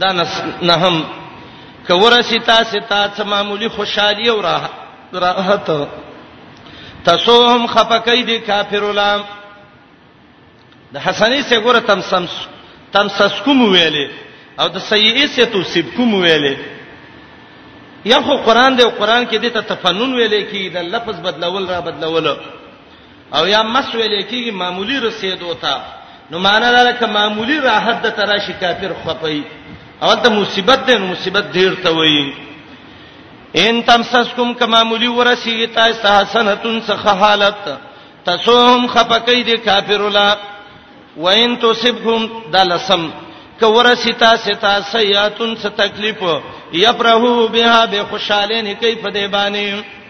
دا نس نه هم کورسی تاسو ته څه معمولی خوشحالي او راحت تاسو هم خپکې دي کافر ولام د حسنې سه ګوره تم سم تم سس کوم ویلې او د سیئه سه توصیب کوم ویلې یا خو قران دی قران کې دې ته تفنن ویلې کې د لفظ بدلول را بدلول او یا مس ویل کېږي معمولی رسیدو ته نو معنا دا ده چې معمولی راحت د تراشی کافر خپي او ته مصیبت ده نو مصیبت ډیر ته وایي ان تمسسکم کما ملی ورسیږي تاسو ته حسنتون څخه حالت تسوهم خپکې دي کافر لا وان تصبهم دلسم که ورسی تاسو ته سیاتون څخه تکلیف یفرحو بها به خوشاله نه کوي په دې باندې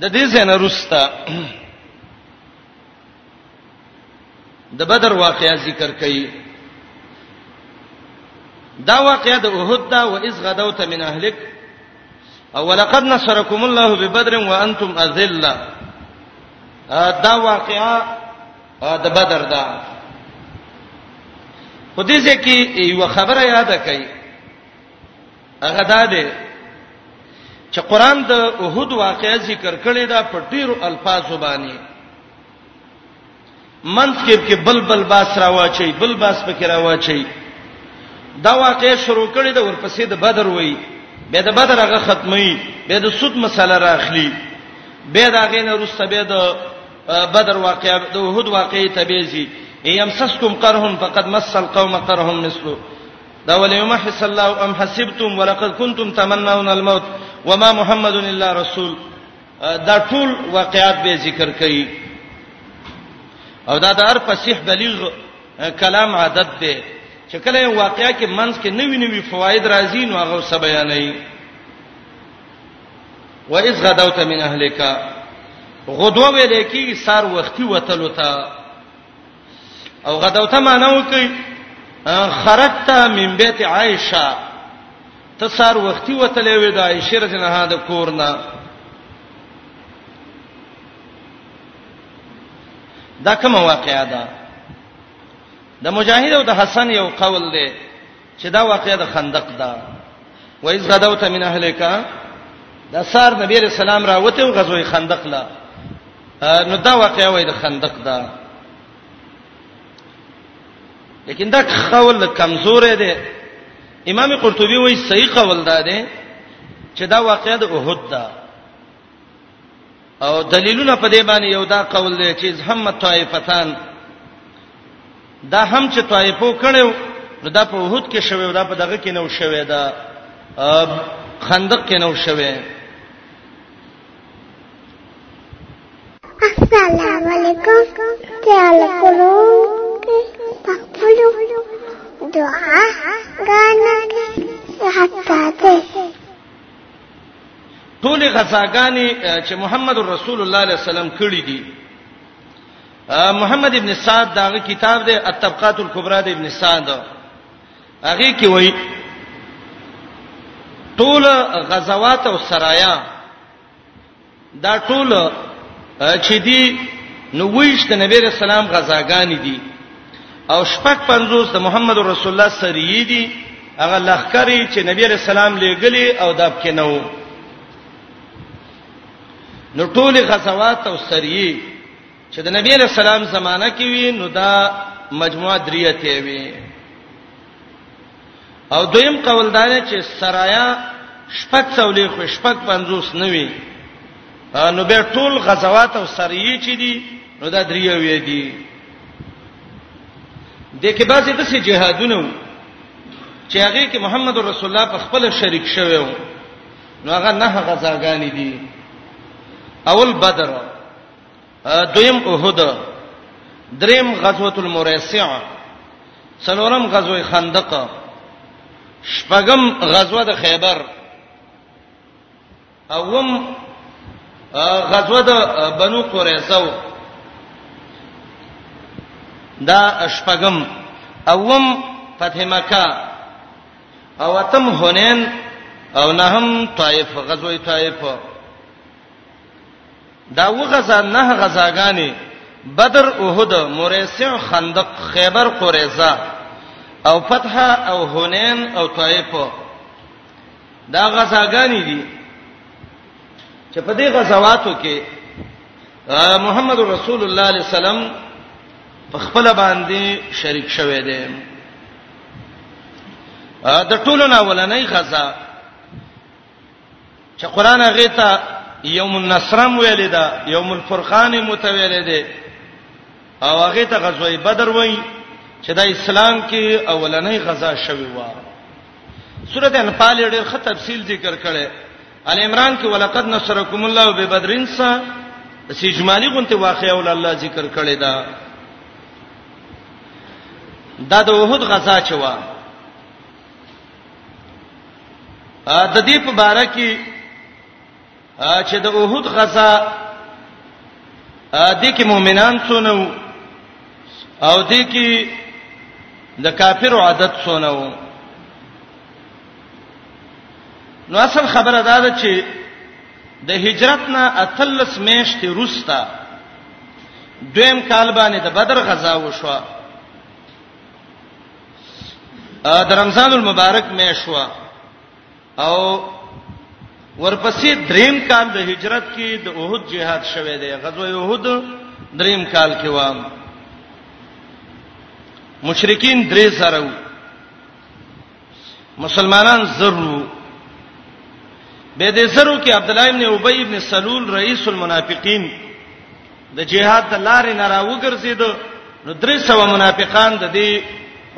د دې زنه رستا د بدر واقعیا ذکر کړي دا واقعیا د احد دا و اذ غدوت من اهلک او ولقد نصرکم الله ببدر وانتم اذله دا واقعیا د بدر دا خو دې ځکه یو خبره یاد کړئ هغه دا دی چې قران د احد واقعې ذکر کړي دا په ډیرو الفاظو باندې منځ کې کې بلبل باس راواچي بل باس پکې راواچي دا واقعې شروع کړي دا ورپسې د بدر وای به د بدر هغه ختمي به د سود مسله راخلي به دا غینه روسته به د بدر واقعې د احد واقعې تبيزي يمسسكم قرهم فقد مس القوم قرهم مثله دا ولې ما حس الله ام حسبتم ولقد كنتم تمنون الموت وما محمد الا رسول دا ټول واقعات به ذکر کړي او دا د هر فصیح بلیغ کلام عادت دی چې کله یو واقعیا کې منځ کې نوی نوی فواید راځي نو هغه څه بیانوي و اذ غدوت من اهلک غدوه ویل کیږي سار وختي وتلو ته او غدوته معنی وکي خرجت من بیت عائشه تسار وختي وتلې وې د عائشه رضی الله عنها د کورنا دا کوم واقعیا ده د مجاهد او د حسن یو قول دی چې دا واقعه د خندق ده و اذ غدوت من اهلک د سار نبی رسول الله راوته او غزوه خندق لا نو دا واقعه وای د خندق ده لیکن دا قول کمزور دی امام قرطبي وایي صحیح قول ده چې دا واقعه د احد ده او دلیلونه په دې باندې یو دا قول دی چې هم طائفتان دا هم چې طائفو کړو نو دا په وحود کې شوی دا په دغه کې نو شوی دا خندق کې نو شوی السلام علیکم تعال کولو پخپلو دعا غانا حتا ته ټول غزاګانی چې محمد رسول الله علیه وسلم کړی دي محمد ابن سعد دا کتاب دی الطبقات الکبرى د ابن سعد هغه کې وایي ټول غزوات او سرايا دا ټول چې دی نو ویش د نبی رسول الله غزاګانی دي او شپږ پنځوس د محمد رسول الله سری دي هغه لخرې چې نبی رسول الله لګلی او داب کې نو نو ټول غزوات او سری چې د نبی رسول الله زمانہ کې وی نو دا مجموعه دریته وی او دویم قول دا دی چې سرایا شپږ څولې خو شپږ 50 نه وي نو به ټول غزوات او سریه چې دي نو دا دریو وې دي د کې بعضې د سي جهادونه چې هغه کې محمد رسول الله په خپل شریک شوی و نو هغه نه غزاګانی دي اول بدر دویم احد دریم غزوه المریسع څلورم غزوه خندق شپږم غزوه د خیبر اوم غزوه د بنو قریظه دا شپږم اوم فتح مکه او اتم حنین او نهم طائف غزوه طائف دا وغزا نه غزاګانی بدر احد مریسع خندق خیبر قریظه او فتح او حنین او طائف دا غزاګانی دي چې په دې غزواتو کې محمد رسول الله علیه السلام په خپل باندې شریک شوه دی د ټولو نه ولنې غزا چې قران هغه ته یوم النصرم ویل دا یوم الفرقان متویل دی او هغه ته غزوه بدر وای چې دا اسلام کې اولنۍ غزا شوی و سورته انفال ډېر ښه تفصیل ذکر کړي ال عمران کې ولقد نصرکم الله ببدرین سا چې اجمالی غونته واقعي ول الله ذکر کړي دا دا د وحود غزا چوا د دې په باره کې چې د اوحد غزا د کې مؤمنان څونه او د کې د کافرو عادت څونه وو نو اصل خبره دا ده چې د هجرت نه اتلس میاشتې روستا دویم کال باندې د بدر غزا وشوه ا د رمضان المبارک میشوا او ورپسې دریم کال د هجرت کې د اوحد جهاد شوه دی غزوه اوحد دریم کال کې وام مشرکین درې سره وو مسلمانان زرو به دې زرو کې عبد الله ابن ابي ابن سلول رئیس المنافقین د جهاد د لارې نه راوګرځید نو درې سو منافقان د دې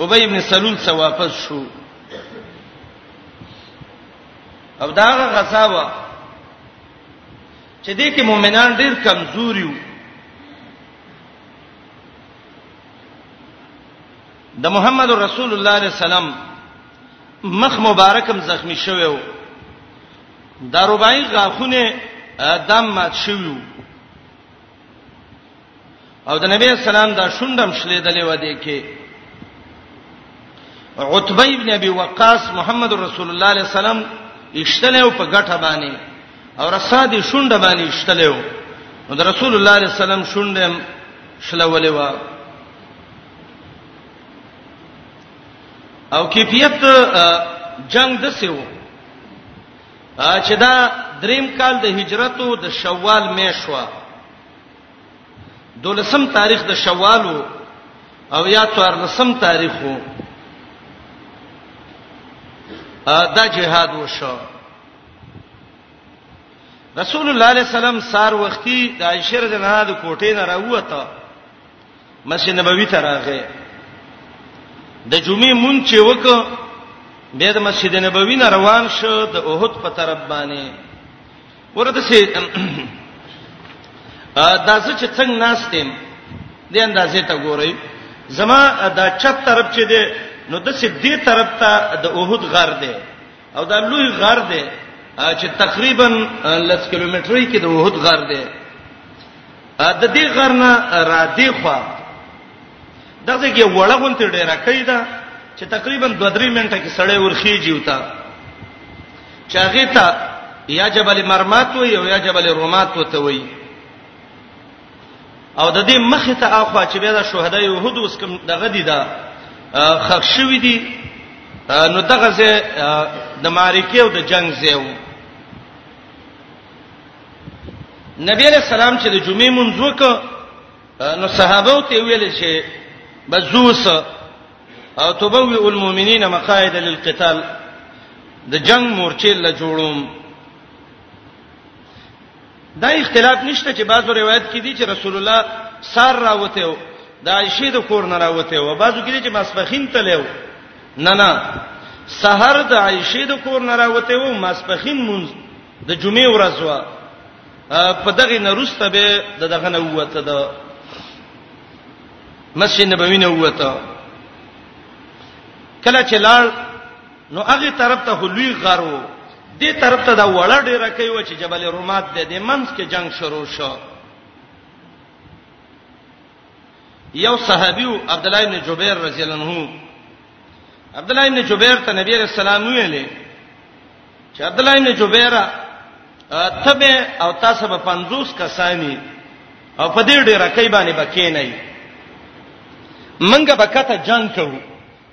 ابي ابن سلول څخه واپس شو او دا غصاوه چې دې کې مؤمنان ډېر کمزوري وو د محمد رسول الله عليه السلام مخ مبارکم زخمی شوی و دا ربای غاخونه دم مات شوی او د نبی اسلام دا شوندم شلې دلې و دې کې عتبه ابن ابي وقاص محمد رسول الله عليه السلام اشتله او په غټه باندې او رساد شوند باندې اشتله نو د رسول الله عليه السلام شوندم شلولې و او کیفیت جنگ د سیو چې دا دریم کال د هجرتو د شوال میشوا دولسم تاریخ د شوالو او یا تور لسم تاریخو دا جهاد وشو رسول الله علیه السلام سار وختي د عائشه رضی الله عنها د کوټې نه راووته مسجد نبوي ته راغی د جمعې مونږ چې وک بیا د مسجد نبوي نه روان شو د اوهد په طرف باندې ورته سي دا څه چې څنګه ناستم د اندازې ته ګورئ زما دا چپ طرف چې دی نو د سې دې طرف ته د اوهد غر دی او دا لوی غر دی چې تقریبا لس کیلومترۍ کې د وحود غر دی د دې غرنه را دی خو دغه کې وړه غونته ډیره کوي دا چې تقریبا 2-3 منټه کې سړی ورخیږي وتا چاغه تا یا جبل مرمات وي او یا جبل رومات وته وي او د دې مخ ته اخوا چې بیا د شهدا یهود اوس کوم دغه دي دا خښ شوی دي نو دغه زه د معرکې او د جنگ زه نبی علیہ السلام چې د جمعې مونږ وکړو نو صحابه ته ویل چې بزوس او تبوئ المؤمنین مقاعد للقتال د جنگ مورچې له جوړوم دا اختلاف نشته چې بعضو روایت کې دي چې رسول الله سار راوته و د عائشه د کور نه راوته و بعضو کې دي چې مسبخین تلو نه نه سحر د عائشه د کور نه راوته و مسبخین مونږ د جمعې ورځ و په دغه نرسته به د دغه نه وته د مسجد نبوي نه وته کله چې لاړ نو هغه طرف ته لوی غارو دې طرف ته دا وړه ډیره کوي و چې جبل رومات د دې منځ کې جنگ شروع شو یو صحابي عبد الله بن جبیر رضی الله عنه عبد الله ابن جبیر ته نبی رسول الله ویلې چې عبد الله ابن جبیر تبه او تاسو به 50 کسانی او په دې ډیره کې باندې بکې نه یې منګه بکته جنگ کوو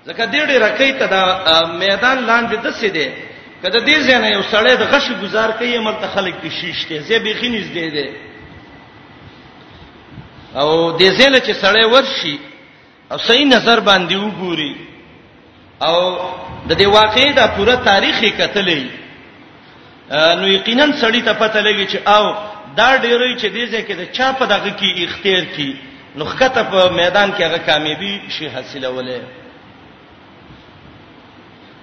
ځکه دې ډیره کې ته دا میدان لاندې د سې دی کله دې ځنه یو سړی د غش گزار کوي مرته خلک په شیشته زی به خینځ دی دی او دې ځله چې سړی ورشي او صحیح نظر باندې وګوري او د دې واقعې دا پوره تاریخ یې کتلې نو یقینا سړی ته پته لګی چې او دا ډیرې چې دې ځکه د چا په دغه کې اختیار کی نو خکته په میدان کې هغه کامیابی شي حاصلولې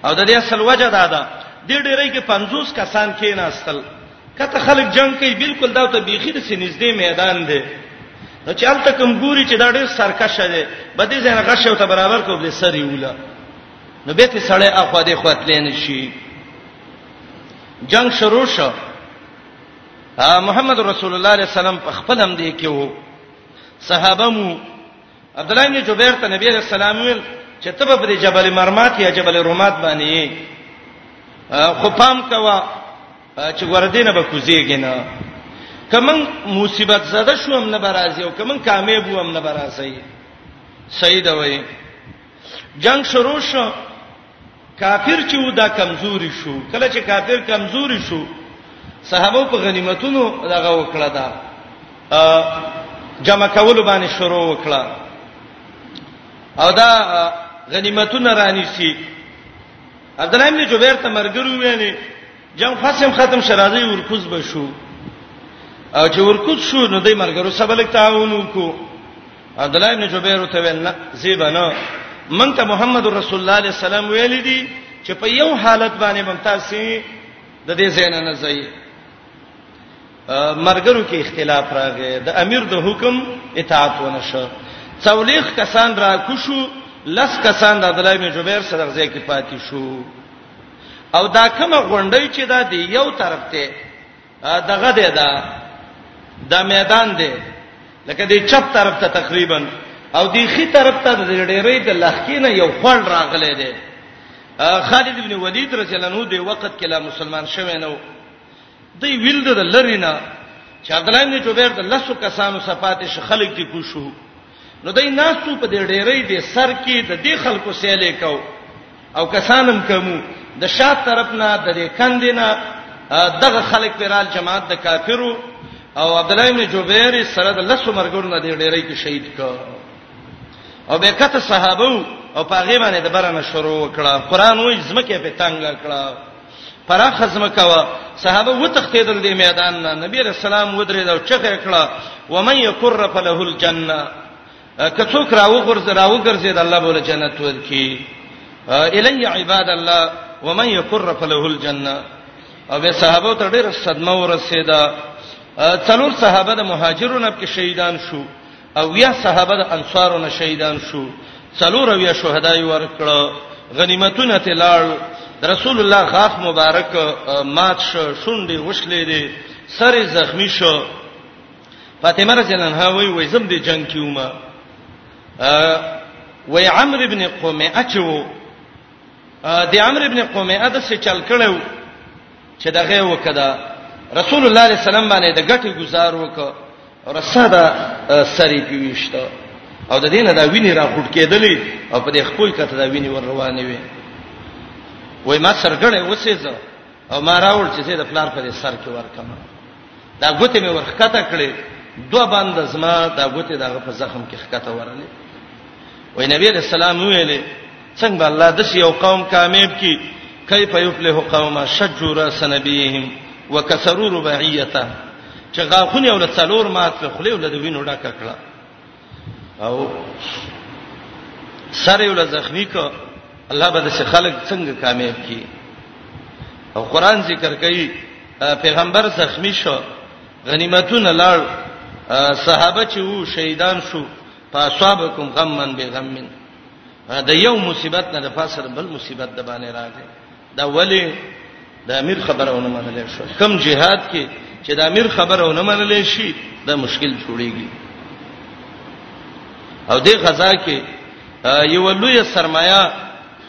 او د دې اصل وجه دا ده د ډیرې کې 50 کسان کې ناستل کته خلک جنگ کوي بالکل دا ته بیخي د سینځدې میدان دی نو چې الته کوم ګوري چې دا ډیر سرکش دی بده ځنه غش او ته برابر کو بل سری ولا نو به ته سړی اخو دې خوتلې نشي جنگ شروع شو محمد رسول الله صلی الله علیه وسلم په خپل هم دی کې وو صحابه مو عبد الله بن جبیر ته نبی علیہ السلام ویل چې ته په دې جبل مرمات یا جبل رومات باندې خو پام کوا چې وردینه به کوزیږي نه کمن مصیبت زده شو هم نه برازي او کمن کامیاب وم نه برازي سید وای جنگ شروع شو کافر چې و دا کمزوري شو کله چې کافر کمزوري شو صحابه په غنیمتونو دغه وکړه دا جمع کول باندې شروع وکړه او دا غنیمتونه رانی سي عبد الله ابن جبیر ته مرګرو ویلې جنگ فاصم ختم شرازي ورکوز بشو او چې ورکوز شو نو د مرګرو سبلک تعاون وکړو عبد الله بن جبیر ته ویل نه زیبنه مونږ ته محمد رسول الله علیه السلام ویل دي چې په یو حالت باندې ممتاسي د دې زین نه ځي مرګرو کې اختلاف راغی د امیر د حکم اطاعت ونشو څولېخ کسان را کوشو لس کسان د عبد الله بن جبیر سره ځای کې پاتې شو او دا کومه غونډۍ چې دا دی یو طرف ته دغه دی دا د میدان دی لکه دی چپ طرف ته تقریبا او دی خي طرف ته د ډېرې د لخکینه یو خړ راغلی دی خالد ابن ولید رضی الله عنه دی وخت کې لا مسلمان شوی نه و دی ویل د لرینا چې عبد الله ابن جبیر د لسو کسانو صفات شخلق کې کوشو نو دای ناسو په دې ډېرې دې سر کې د دې خلکو سیلې کو او کسانم کومو د شات طرف نه د دې کندینه دغه خلک پیرال جماعت د کافرو او عبد الله بن جبیر سره د لسو مرګونو نه دې ډېرې کې شهید کو او به کته صحابه او پاغه باندې د برنه شروع وکړه قران وې زمکه په تنگ کړه پراخه ځمکه وه صحابه وتښتېدل دې میدان نه نبی رسول الله ودرېد او چغه کړه ومن یکر فله الجنه که څوک راو غرز راو ګرځید الله بوله جنت ورکی الی عباد الله ومن یکر فله الجنه او به صحابه ته ډېر صدمه ورسېده څلور صحابه د مهاجرونو په شهیدان شو او یا صحابه د انصارو نه شهیدان شو څلور اویا شهدای ورکړه غنیمتونه ته لاړ رسول الله غاف مبارک مات شو شونډې وشلې دي سر زخمی شو فاطمه رضی الله عنها وی وی زم دي جنگ کیومه وی عمرو ابن قمه اچو د عمرو ابن قمیه د څه چل کړو چې دغه وکړه رسول الله صلی الله علیه وسلم باندې د غټي گزار وکړ رساده سری پیوښته او د دینه دا ویني را خټ کېدلې او په دې خپل کته دا ویني ور روانې وي وای ما سرګړې وسېزه او ما راول چې زه د پلار په سر کې ورکم دا ګوتې مې ورخکته کړې دوه باندې زما دا ګوتې دغه په زخم کې خکته ورلې وای نبی رسول الله ویلې څنګه الله د یو قوم کامیاب کی کیف یفلح قوم شجر سنبیهم وکسروا رباعیته چې غاخونه ول څلور مات په خله ول د وینو ډکه کړه او سره یو زخمی کو الله به د خلک څنګه کامیاب کی او قران ذکر کوي پیغمبر زخمی شو غنیمتونه لړ صحابه چې وو شهیدان شو فاصابکم غمن بغمن دا یو مصیبت نه د فاصله بل مصیبت د باندې راغی دا ولی د امیر خبره ونه منل شو کم جهاد کې چې د امیر خبره ونه منل شي دا مشکل جوړیږي او دې غزا کې یو لوی سرمایا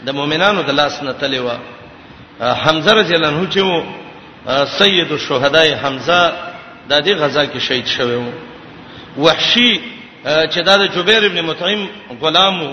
د مؤمنانو د لاس نه تللی و حمزه رضی الله عنه چې وو سید الشهداء حمزه د دې غزا کې شهید شوی وو وحشی چې دا د جبیر ابن مطعم غلامو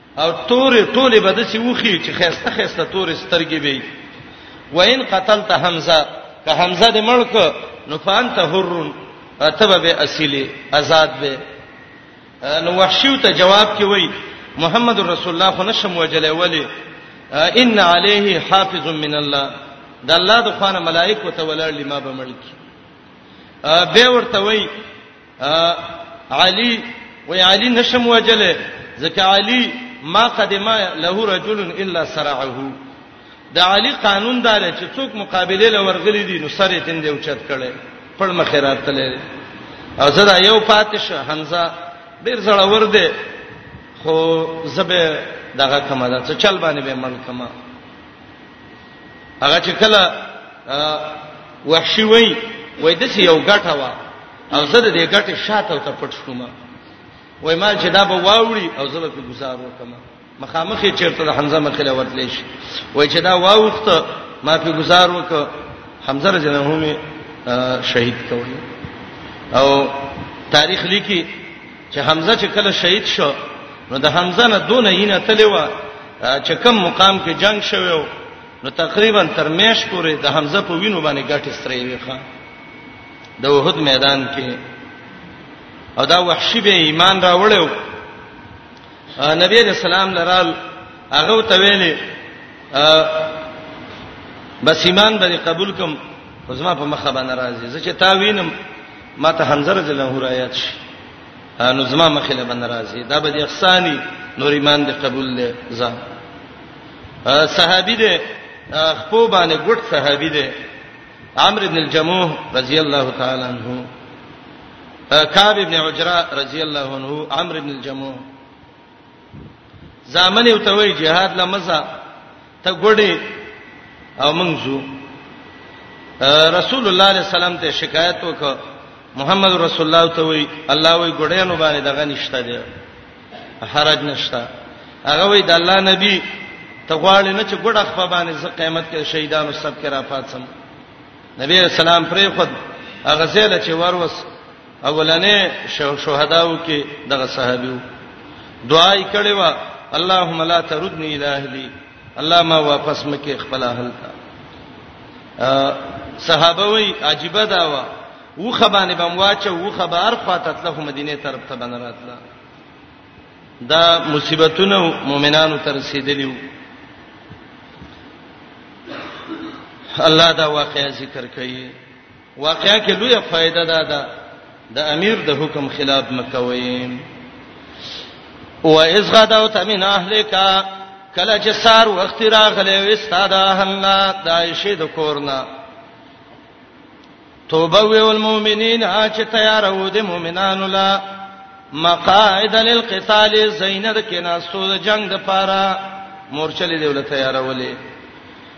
او تورې ټولې به دسی وخی چې خيسته خيسته تورې سترګې وي وان قتلت حمزه که حمزه دې ملک نو فانت حرون تبه به اصلي آزاد به نو وحشیو ته جواب کې وای محمد رسول الله خو نشم وجلې ولی ان علیه حافظ من الله د الله د خوانه ملائکه ته ولر لما به ملک به ورته وای علی وی علی نشم وجله ځکه علی ما قدمه له رجل الا سرعه د علی قانون دار چې څوک مقابله لورغلی دي نو سره تند یو چت کړي پړ مخیرات تللی او زړه یو پاتش حمزه ډیر زړه ور دی خو زبه دغه کما ده څه چل باندې به من کما هغه چې کله وحشي وای وای د څه یو غټه وا او زه د دې غټه شاته ته پټ شوم وای ما چې دا به واوري او زه به په گزار وکم مخامخې چیرته د حمزه مخې له ورتلې شي وای چې دا واوخته ما په گزار وک حمزه رجنه هم شهید کوي او تاریخ لیکي چې حمزه چې کله شهید شو نو د حمزه نه دونه یینه تلې و چې کم مقام کې جنگ شوو نو تقریبا تر میش پورې د حمزه په وینو باندې ګټه سترې وي ښا د وحد میدان کې او دا وحشي به ایمان راوړیو نبی رسول الله لرال هغه ته ویلې بس ایمان باندې قبول کوم خو زما په مخه باندې راځي زه چې تا وینم ما ته حمزه رضی الله عنه آیات شي نو زما مخې له بند راځي دا به د احسانی نور ایمان دې قبول لې ځه صحابي دې خپو باندې ګډ صحابي دې عمرو ابن الجموح رضی الله تعالی عنہ کعب ابن عجرہ رضی الله عنه عمرو ابن الجموح ځامن یو ته وای جهاد لمزه ته ګړې او منځو رسول الله علیه السلام ته شکایت وکړ محمد رسول الله ته وای الله وای ګړې نو باندې دغه نشته دی حرج نشته هغه وای د الله نبی ته غواړي نه چې ګډه خپل باندې ز قیامت کې شهیدانو سب کې را پاتم نبی اسلام پرې خود هغه زله چې وروس اولنې شهداو کې دغه صحابیو دعا یې کړې و اللهم لا تردنی الی اهلی الله ما واپس مکه خپل اهل ته صحابه وی عجيبه دا و و خبانه بم واچه و خبر خاطت له مدینه طرف ته بنراتله دا مصیبتونه مؤمنانو تر رسیدلیو الله دا واقعیا ذکر کوي واقعا کې لویه فائدہ ده دا د امیر د حکم خلاف مکوي و اذ غدوت من اهلک کله چې سار وخت راغلی و استاد اهلنا د عائشه د کورنا توبه ویل مؤمنین چې تیار وو د مؤمنانو لا مقاعد للقتال زینت کې ناستو د جنگ د پاره مورچلې دی ول تیارولې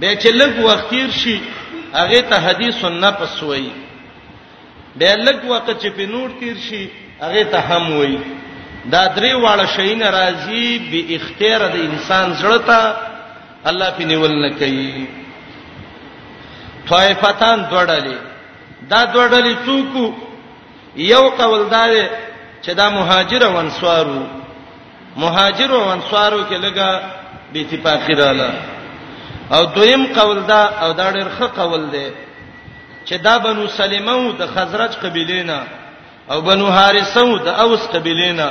به چې لږ وخت تیر شي هغه ته حدیث النفس وایي به لږ وخت چې په نور تیر شي هغه ته هم وایي دا درې واړه شي ناراضي به اختیار د انسان زړه ته الله په نیول نه کوي طائفتان دوړلې دا دوړلې څوک یو قول دا دی چې دا مهاجر او انصارو مهاجر او انصارو کې لګه به اتفاقی رااله او دویم قول دا او دا ډېر ښه قول دی چې دا بنو سلمه او د خزرج قبیله نه او بنو حارثه او د اوس قبیله نه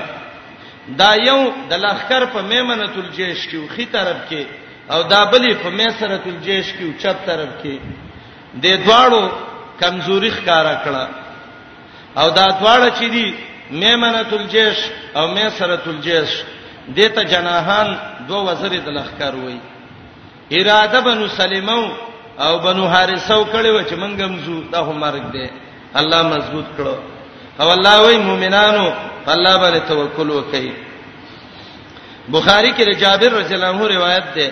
دا یو د لخر په میمنه الجیش کې خي طرف کې او دا بلی په میسره الجیش کې چپ طرف کې د دواړو کمزوري ښکارا کړه او دا دواړه چې دي میمنه الجیش او میسره الجیش دته جناحان دوه وزر د لخر وای اراده بنو سلیمو او بنو حارثو کړي و چې منګم زو دا هم مرګ دی الله مضبوط کړو او الله وای مؤمنانو الله باندې توکل وکړئ بخاری کې جابر رضی الله عنه روایت ده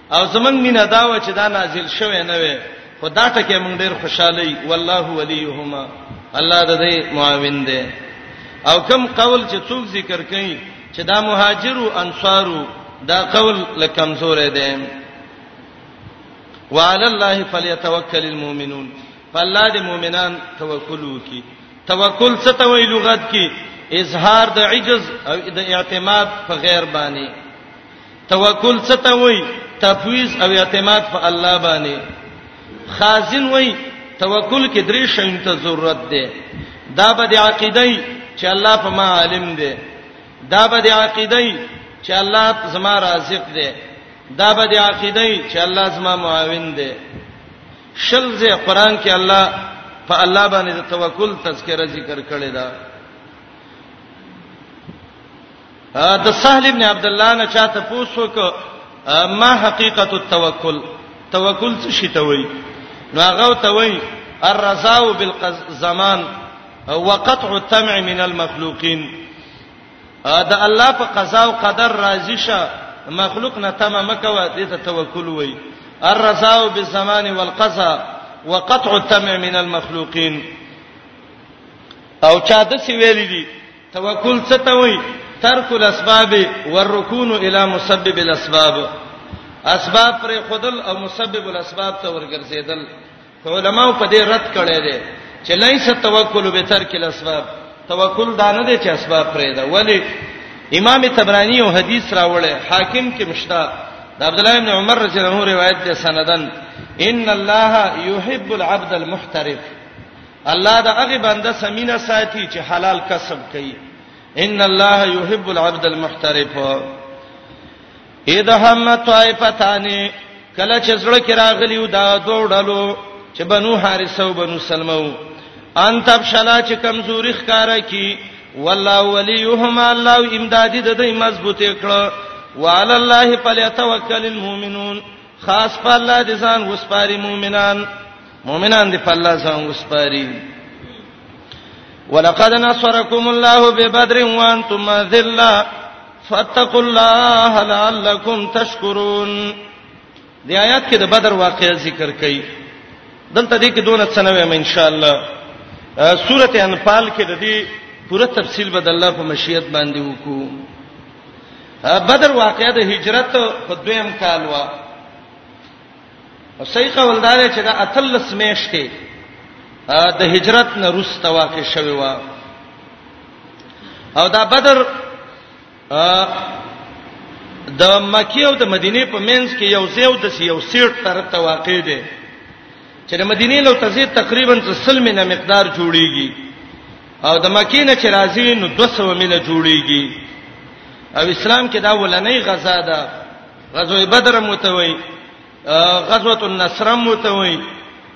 او زمنګ مینه دا و چې دا نازل شوه نه وي خو دا ټکه موږ ډیر خوشاله یو والله ولیهما الله د دې معاون دی او کم قول چې څوک ذکر کوي چې دا مهاجر او انصارو دا قول لکمزور دی وعلى الله فليتوكل المؤمنون فالله دې مؤمنان توکل وکي توکل څه ته وی لغت کې اظهار د عجز او د اعتماد په غیر باندې توکل څه ته وای تفویض او اعتماد په الله باندې خازن وای توکل کې درې شین ته ضرورت ده دا به د عقیده چې الله په ما عالم ده دا به د عقیده چې الله زما رازق ده دا به د عقیده چې الله زما معاون ده شل زه قران کې الله په الله باندې توکل تذکرہ ذکر کړی دا د سهل ابن عبد الله نه چاته پوښتنه وکړه ما حقیقت التوکل توکل څه شي ته وای نو هغه ته وای الرزاو بالزمان وقطع التمع من المخلوقين دا الله په قضا او قدر راضي شه مخلوق نه تمه مکوه دې ته توکل وای الرزاو بالزمان والقضا وقطع التمع من المخلوقين او چا د سی ویل دي توکل څه ته وایي ترک الاسباب والركون الى مسبب الاسباب اسباب پر خودل او مسبب الاسباب ته ورګرځیدل علماء په دې رد کړي دي چې ليس توکل به ترک الاسباب توکل دا نه دي چې اسباب پرې ده ولی امام تبرانی او حدیث راوړی حاکم کې مشتا د عبد الله ابن عمر رضی الله عنه روایت ده سندن ان الله يحب العبد المحترف الله د هغه بنده سمینه ساتي چې حلال کسب کوي ان الله يحب العبد المحترف اذا هم طائفتان کله چې زړه کې راغلی و دا دوه ډلو چې بنو حارثه او بنو سلمو ان تب شلا چې کمزوري ښکارا کی والله وليهما الله امدادي د دې مضبوطه کړه وعلى الله فليتوکل المؤمنون خاص په الله د ځان وسپاري مؤمنان مؤمنان دی په الله ځان وسپاري ولقد نصركم الله ببدر وانتم ذلّا فاتقوا الله لعلكم تشکرون د آیات کې د بدر واقعې ذکر کړي دلته دې کې دونه څه نه وایم ان شاء الله سورته انفال کې د دې پوره تفصیل به د الله په مشیت باندې وکړو بدر واقعې د هجرت په دویم کال وا او صحیح قول دار چې دا اتلس میشتې د هجرت نه روسته واقع شوی و او دا بدر د مکی او د مدینه په منځ کې یو زیو د یو سیټ تر ته واقع دی چې د مدینه له تزه تقریبا 30 مینه مقدار جوړیږي او د مکی نه چې راځي نو 200 مینه جوړیږي او اسلام کې دا ولنې غزا ده غزوه بدر متوي غزوه النصر متوي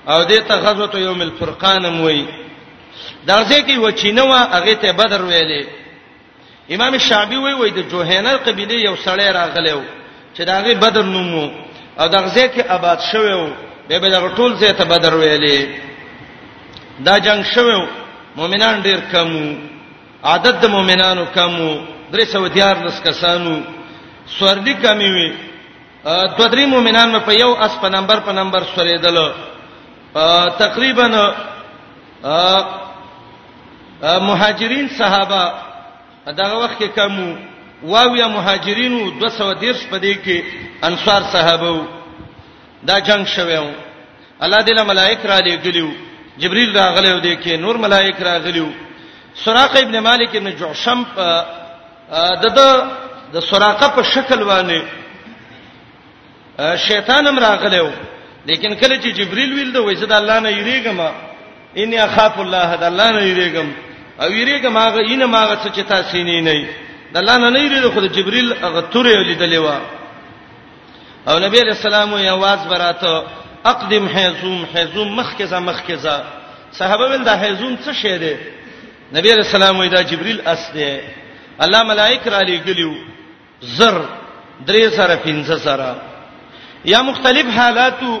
او دې ته غزوه یوم الفرقان موي دا ځکه وچینه وا هغه ته بدر ویلې امام شعبي وی وی د جوهینه قبيله یو سړی راغلی و چې دا غي بدر نومو او دا ځکه آباد شوی و به به دغه ټول ځای ته بدر ویلې دا جنگ شوو مؤمنان ډیر کمو عدد د مؤمنانو کمو 314 کسانو سورلی کمی وی دو درې مؤمنان په یو اس په نمبر په نمبر سورېدل تقریبا مهاجرین صحابه دغه وخت کې کمو واویا مهاجرینو 213 په دې کې انصار صحابه دا جنگ شوه الله دې له ملائک را لېګلیو جبريل راغلی و دې کې نور ملائک راغلیو سراقه ابن مالک ابن جعشم د د د سراقه په شکل باندې شیطان هم راغلی و لیکن کله چې جبريل ویل دا وایي دا الله نه یریګم ان اخاف الله دا الله نه یریګم او یریګم هغه ان ماغه څه چې تاسو نه نه دا الله نه نه یریګم خو جبريل هغه تورې لیدلې و او نبی علیہ السلام یې आवाज براته اقدم حیزوم حیزوم مخکې ځه مخکې ځه صحابه ول دا حیزوم څه شی دی نبی علیہ السلام وی دا جبرئیل اس دی الله ملائک را لېګلیو زر درې سره پنځه سره یا مختلف حالاتو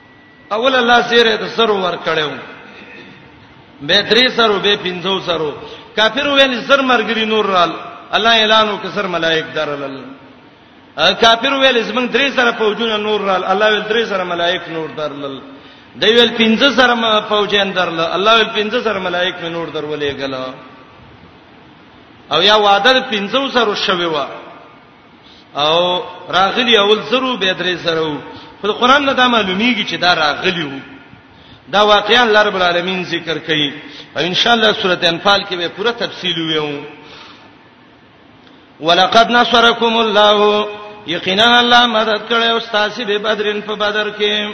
اول الله سره د سر ور کړو به درې سره به پنځو سره کافر ویل سر مرګري نور رال الله اعلان وکړ سر ملائک درلل کافر ویل زمنګ درې سره فوجونه نور رال الله ویل درې سره ملائک نور درلل دی ویل پنځه سره فوجین درل الله ویل پنځه سره ملائک مې نور درولې غلا او یا وعده پنځو سره شوی و او راغلی اول زرو به درې زرو خو قرآن نه دا معلومیږي چې دا راغلی وو دا واقعا الله رب العالمین ذکر کوي او ان شاء الله سوره انفال کې به پوره تفصیل ویو ولقد نصرکم الله یقینا الله مدد کړو استاد به بدرن په بدر کې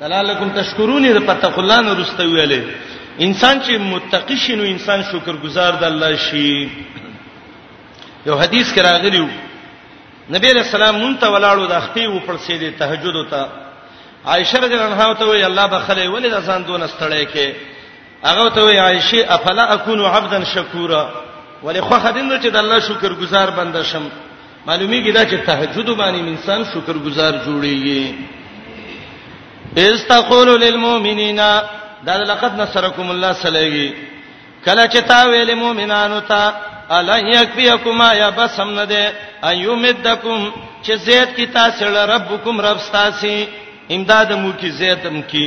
دلالکم تشکرونی د پتق الله نو رسته ویلې انسان چې متقی شینو انسان شکرګزار د الله شي یو حدیث کې راغلیو نبی رسول الله مونته ولاړو د خپې و پر سې د تهجد ته عائشه رضی الله عنها ته وی الله بخله ولې د ځان دون ستړی کې هغه ته وی عائشه افلا اكون عبدا شکورا ولې خو خدین چې د الله شکر گزار بنده شم معلومیږي دا چې تهجد باندې انسان شکر گزار جوړیږي استقول للمؤمنین دا لقد نصرکم الله صلیږي کله چې تا ویل مؤمنانو ته الا یکفیکم یا بسم نه ده ایومدکم چې زید کی تاسو لپاره ربکم رب تاسو امداد مو کی زید مو کی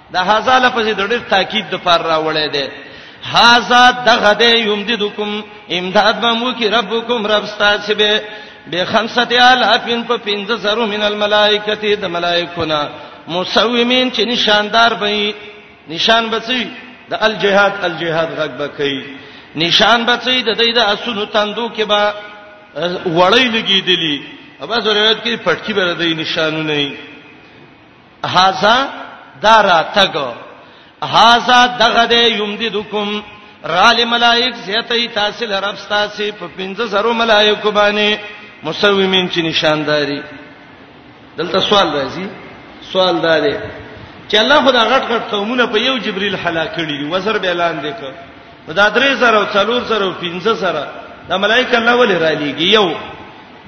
دا هاذا لفظ د ډېر تاکید د پر راوړې ده هاذا دغه دې یمددکم امداد به مو کې ربکم رب ستاسو به به خمسه الافین په 15000 من الملائکه د ملائکونه مسومین چې نشاندار به نشان بچي د الجهاد الجهاد غږ بکئی نشان بچي د دې د اسونو تندو کې با وړی لګیدلی ابا ضرورت کې پټکی بر دې نشانونه نه هاذا دارا تګ هاذا دغه دې یمددکم رال ملائک زیتای تاسو لرب تاسو په 15000 ملائکه باندې مسومین چې نشانداری دلته سوال راځي سوال دا دی چې الله خدا غټ غټ قومونه په یو جبريل حلا کړی دی وزر به اعلان وکړ دا درې زره او څلور زره او پنځه زره د ملائکه الله ولې را لېږي یو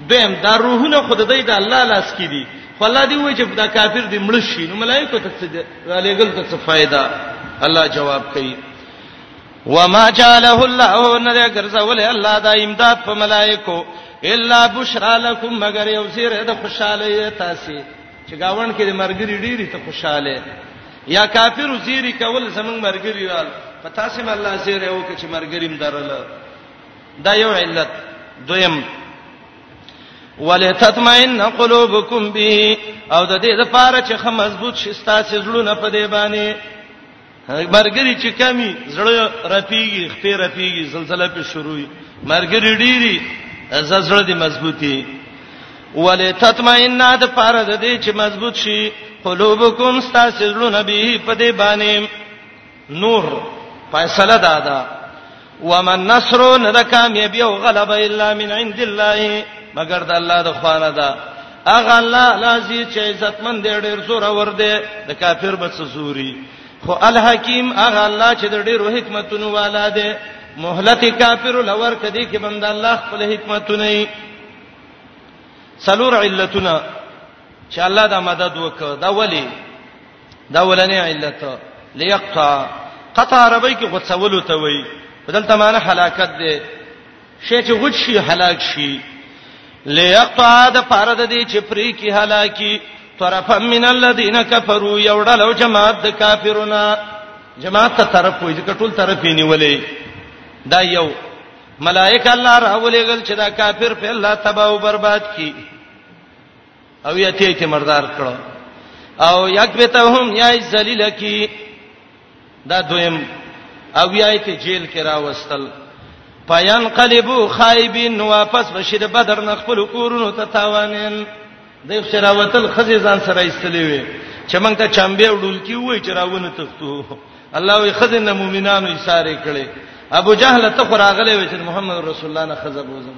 دویم دا روحونه خود دای د الله لاس کې دي خو الله دی وایي چې دا کافر دی مړ شي نو ملائکه ته څه لګل ته څه فائدہ الله جواب کوي وما جعله الله ان ذکرزول الله دا امداد په ملائکو الا بشرا لكم مگر یو سیر د خوشاله تاسو چې گاون کې د مرګري ډیری ته خوشاله یا کافر زیری کول زمنګ مرګري رال پتا سم الله سیر یو کې چې مرګریم درل دا یو علت دویم ولتطمئن قلوبکم به او د دې لپاره چې خه مضبوط شي ستاسو زړونه په دې باندې مرګري چې کمی زړه رپیږي خپې رپیږي زلزلہ په شروعي مرګري ډيري زړه دې مضبوطي ولتطمئن د پاره د دې چې مضبوط شي قلوبکم استاسلون به په دې باندې نور فیصله دا ده ومن نصر نه د کامیابی او غلبه الا من عند الله مگر د الله د خوانه ده اغه الله لازی چې عزتمن دی ډیر زور ور دی د کافر بس زوري خو الحکیم اغه الله چې د ډیرو حکمتونو والا دی مهلت کافر لور کدی کې بند الله خپل حکمتونه یې سلور علتونه چې الله دا مدد وکړه دا ولی دا ولنې علت ليقطع قطع عربی کې غڅولو ته وایي بدلته معنی هلاکت دی شي چې غوت شي هلاک شي ليقطع د پاره د دې چې پری کې هلاکی طرفا من الذين كفروا يوړل او جماعت د کافرونو جماعت ته طرف وي ځکه ټول طرف یې نیولې دا یو ملائکه الله راولېګل چې دا کافر په الله تباہ او برباد کی او یا ته کې مردار کړو او یکبتهم یا ذلیل کی دا دویم او یا ته جیل کې راوستل پایان قلبو خایبین واپس بشید بدر نه خپل کورونو ته تاوانین د شراوتل خزې ځان سره ایستلې وي چې موږ ته چمبه وډول کی وای چې راونه تختو الله وی خزې نه مؤمنانو یې ساره کړي ابو جهل ته خراغله وي چې محمد رسول الله نه خزه بوزم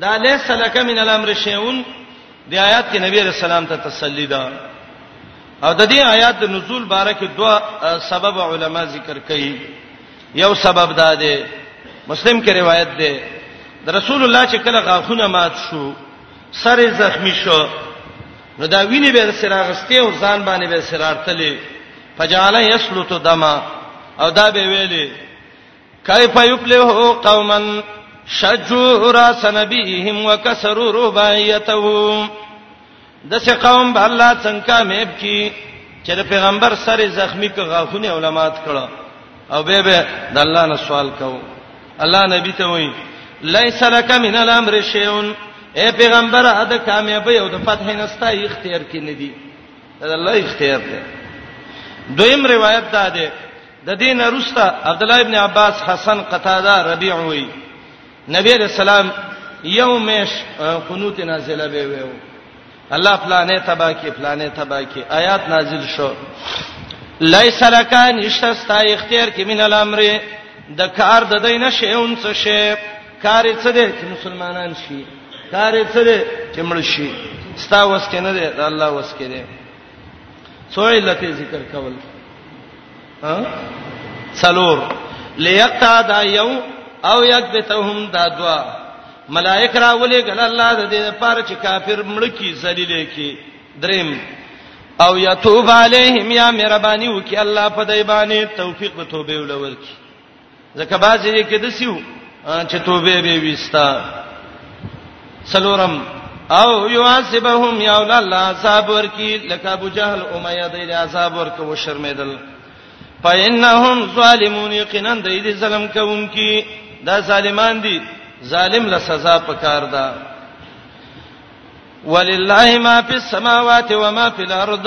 دا لیس لک من الامر شیون دی آیات کې نبی رسول الله ته تسلی ده او د دې آیات د نزول باره کې دوا سبب علما ذکر کړي یو سبب دا دی مسلم کې روایت ده د رسول الله چې کله غاخونه مات شو سر زخمی شو نو دا ویني به سره غسته او ځان باندې به سره ارتلې فجعل یسلط دما او دا به ویلې کیف یفلح قوما شجوا راس نبیهم وکسروا رباعیته دسه قوم به الله څنګه کامیاب کی چې د پیغمبر سره زخمی ک غاخونه علماات کړه او به به د الله نه سوال کو الله نبی ته وایي لیس لک من الامر شیئون اے پیغمبر ا د کامیابی او د فتح نستا اختیار کې نه دی دا الله اختیار دی دویم روایت دا ده د دین وروسته عبد الله ابن عباس حسن قتاده ربيع وی نبی رسول الله یومش قنوت نازله به ویو الله فلانه تبا کی فلانه تبا کی آیات نازل شو لیس لکا نشستا اختیار کی من الامر د کار د دینه شیون څه شی کار څه دی چې مسلمانان شي کار څه دی چې مړ شي ستا وس کې نه دی الله وس کې دی څو علت ذکر کول ها څلور ليقطع دا یو او یکبتهم دا دوا ملائک را ولې ګل الله د دې لپاره چې کافر مړ کی ذلیل کی دریم او یتوب علیهم یا مهربانی وکي الله په دای باندې توفیق به توبه ولور کی ځکه بعضې یې کې داسې وو چې توبه به ویستا سلورم او یواسبهم یا اول الله عذاب ورکی لکه ابو جهل امیه د عذاب ورک و شرمیدل فإنهم ظالمون یقینا د دې ظلم کوونکی دا ظالمان دي ظالم له سزا پکار ده ولله ما فی السماوات و ما فی الارض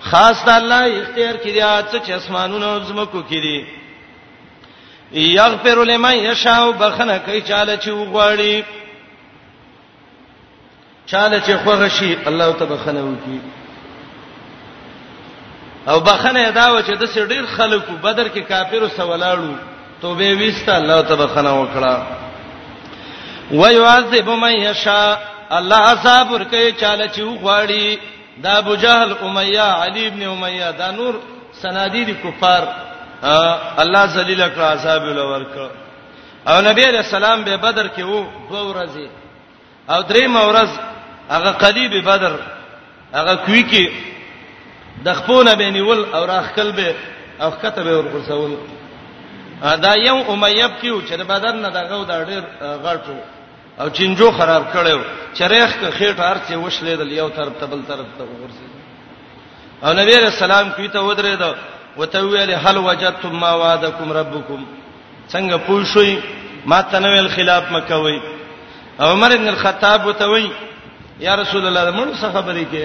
خاص د الله اختیار کې دی چې چې اسمانونو او زمکو کې دي یغفر لمن یشاء بخنه کوي چاله چې وغواړي چاله چې خوغه شي الله ته بخنه وکي او بخنه دا و چې د سر ډیر خلکو بدر کې کافرو سوالالو توبه ویست الله ته بخنه وکړه ويعذب من یشاء الله عذاب ورکه چاله چې وغواړي دا ابو جهل امیہ علی ابن امیہ دا نور سنادی دي کفار الله ذلیل کړ عذاب لور کړ او نبی علیہ السلام به بدر کې وو دوه ورځې او درې مورز هغه قلیب بدر هغه کوي کې د خپونه به نیول او راخکل به او کته به ورغورځول دا یو امیب کیو چې د بدر نه دغه د ډېر غړټو او چنجو خراب کړو چرېخ که خېټه ارته وشلې د یو طرف ته بل طرف ته ورسې او نبی رسول الله کوي ته ودرې دا وته ویل هل وجدتم ما وعدکم ربکم څنګه پوه شوي ما تنویل خلاف مکوي عمر ابن الخطاب وته وی یا رسول الله موږ څه خبرې کې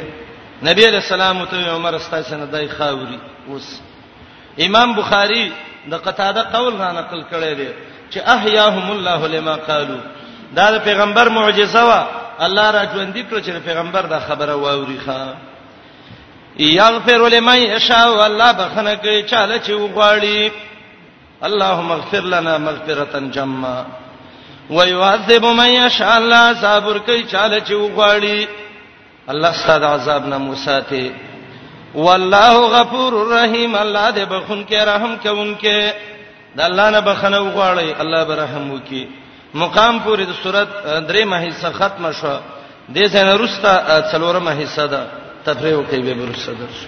نبی علیہ السلام ته عمر استای سندای خاوري اوس امام بخاری د قتاده قول را نقل کړی دی چې احیاهم الله لما قالو دا د پیغمبر معجزه وا الله را ژوند کړ چې پیغمبر دا خبره واوري ښا یغفر لمن یشاء والله بخنه کوي چاله چې وغواړي اللهم اغفر لنا مغفرة جما ويعذب من يشاء الله صبر کوي چاله چې وغواړي الله ستاسو عذاب نه مو ساتي والله غفور الرحیم الله دې بخون کې رحم کوونکې د الله نه بخنه وغواړي الله به رحم وکي مقام پورې د صورت درې مه حصہ ختم شو د سن رستا څلورمه حصہ ده تفریح کوي به برسه درسو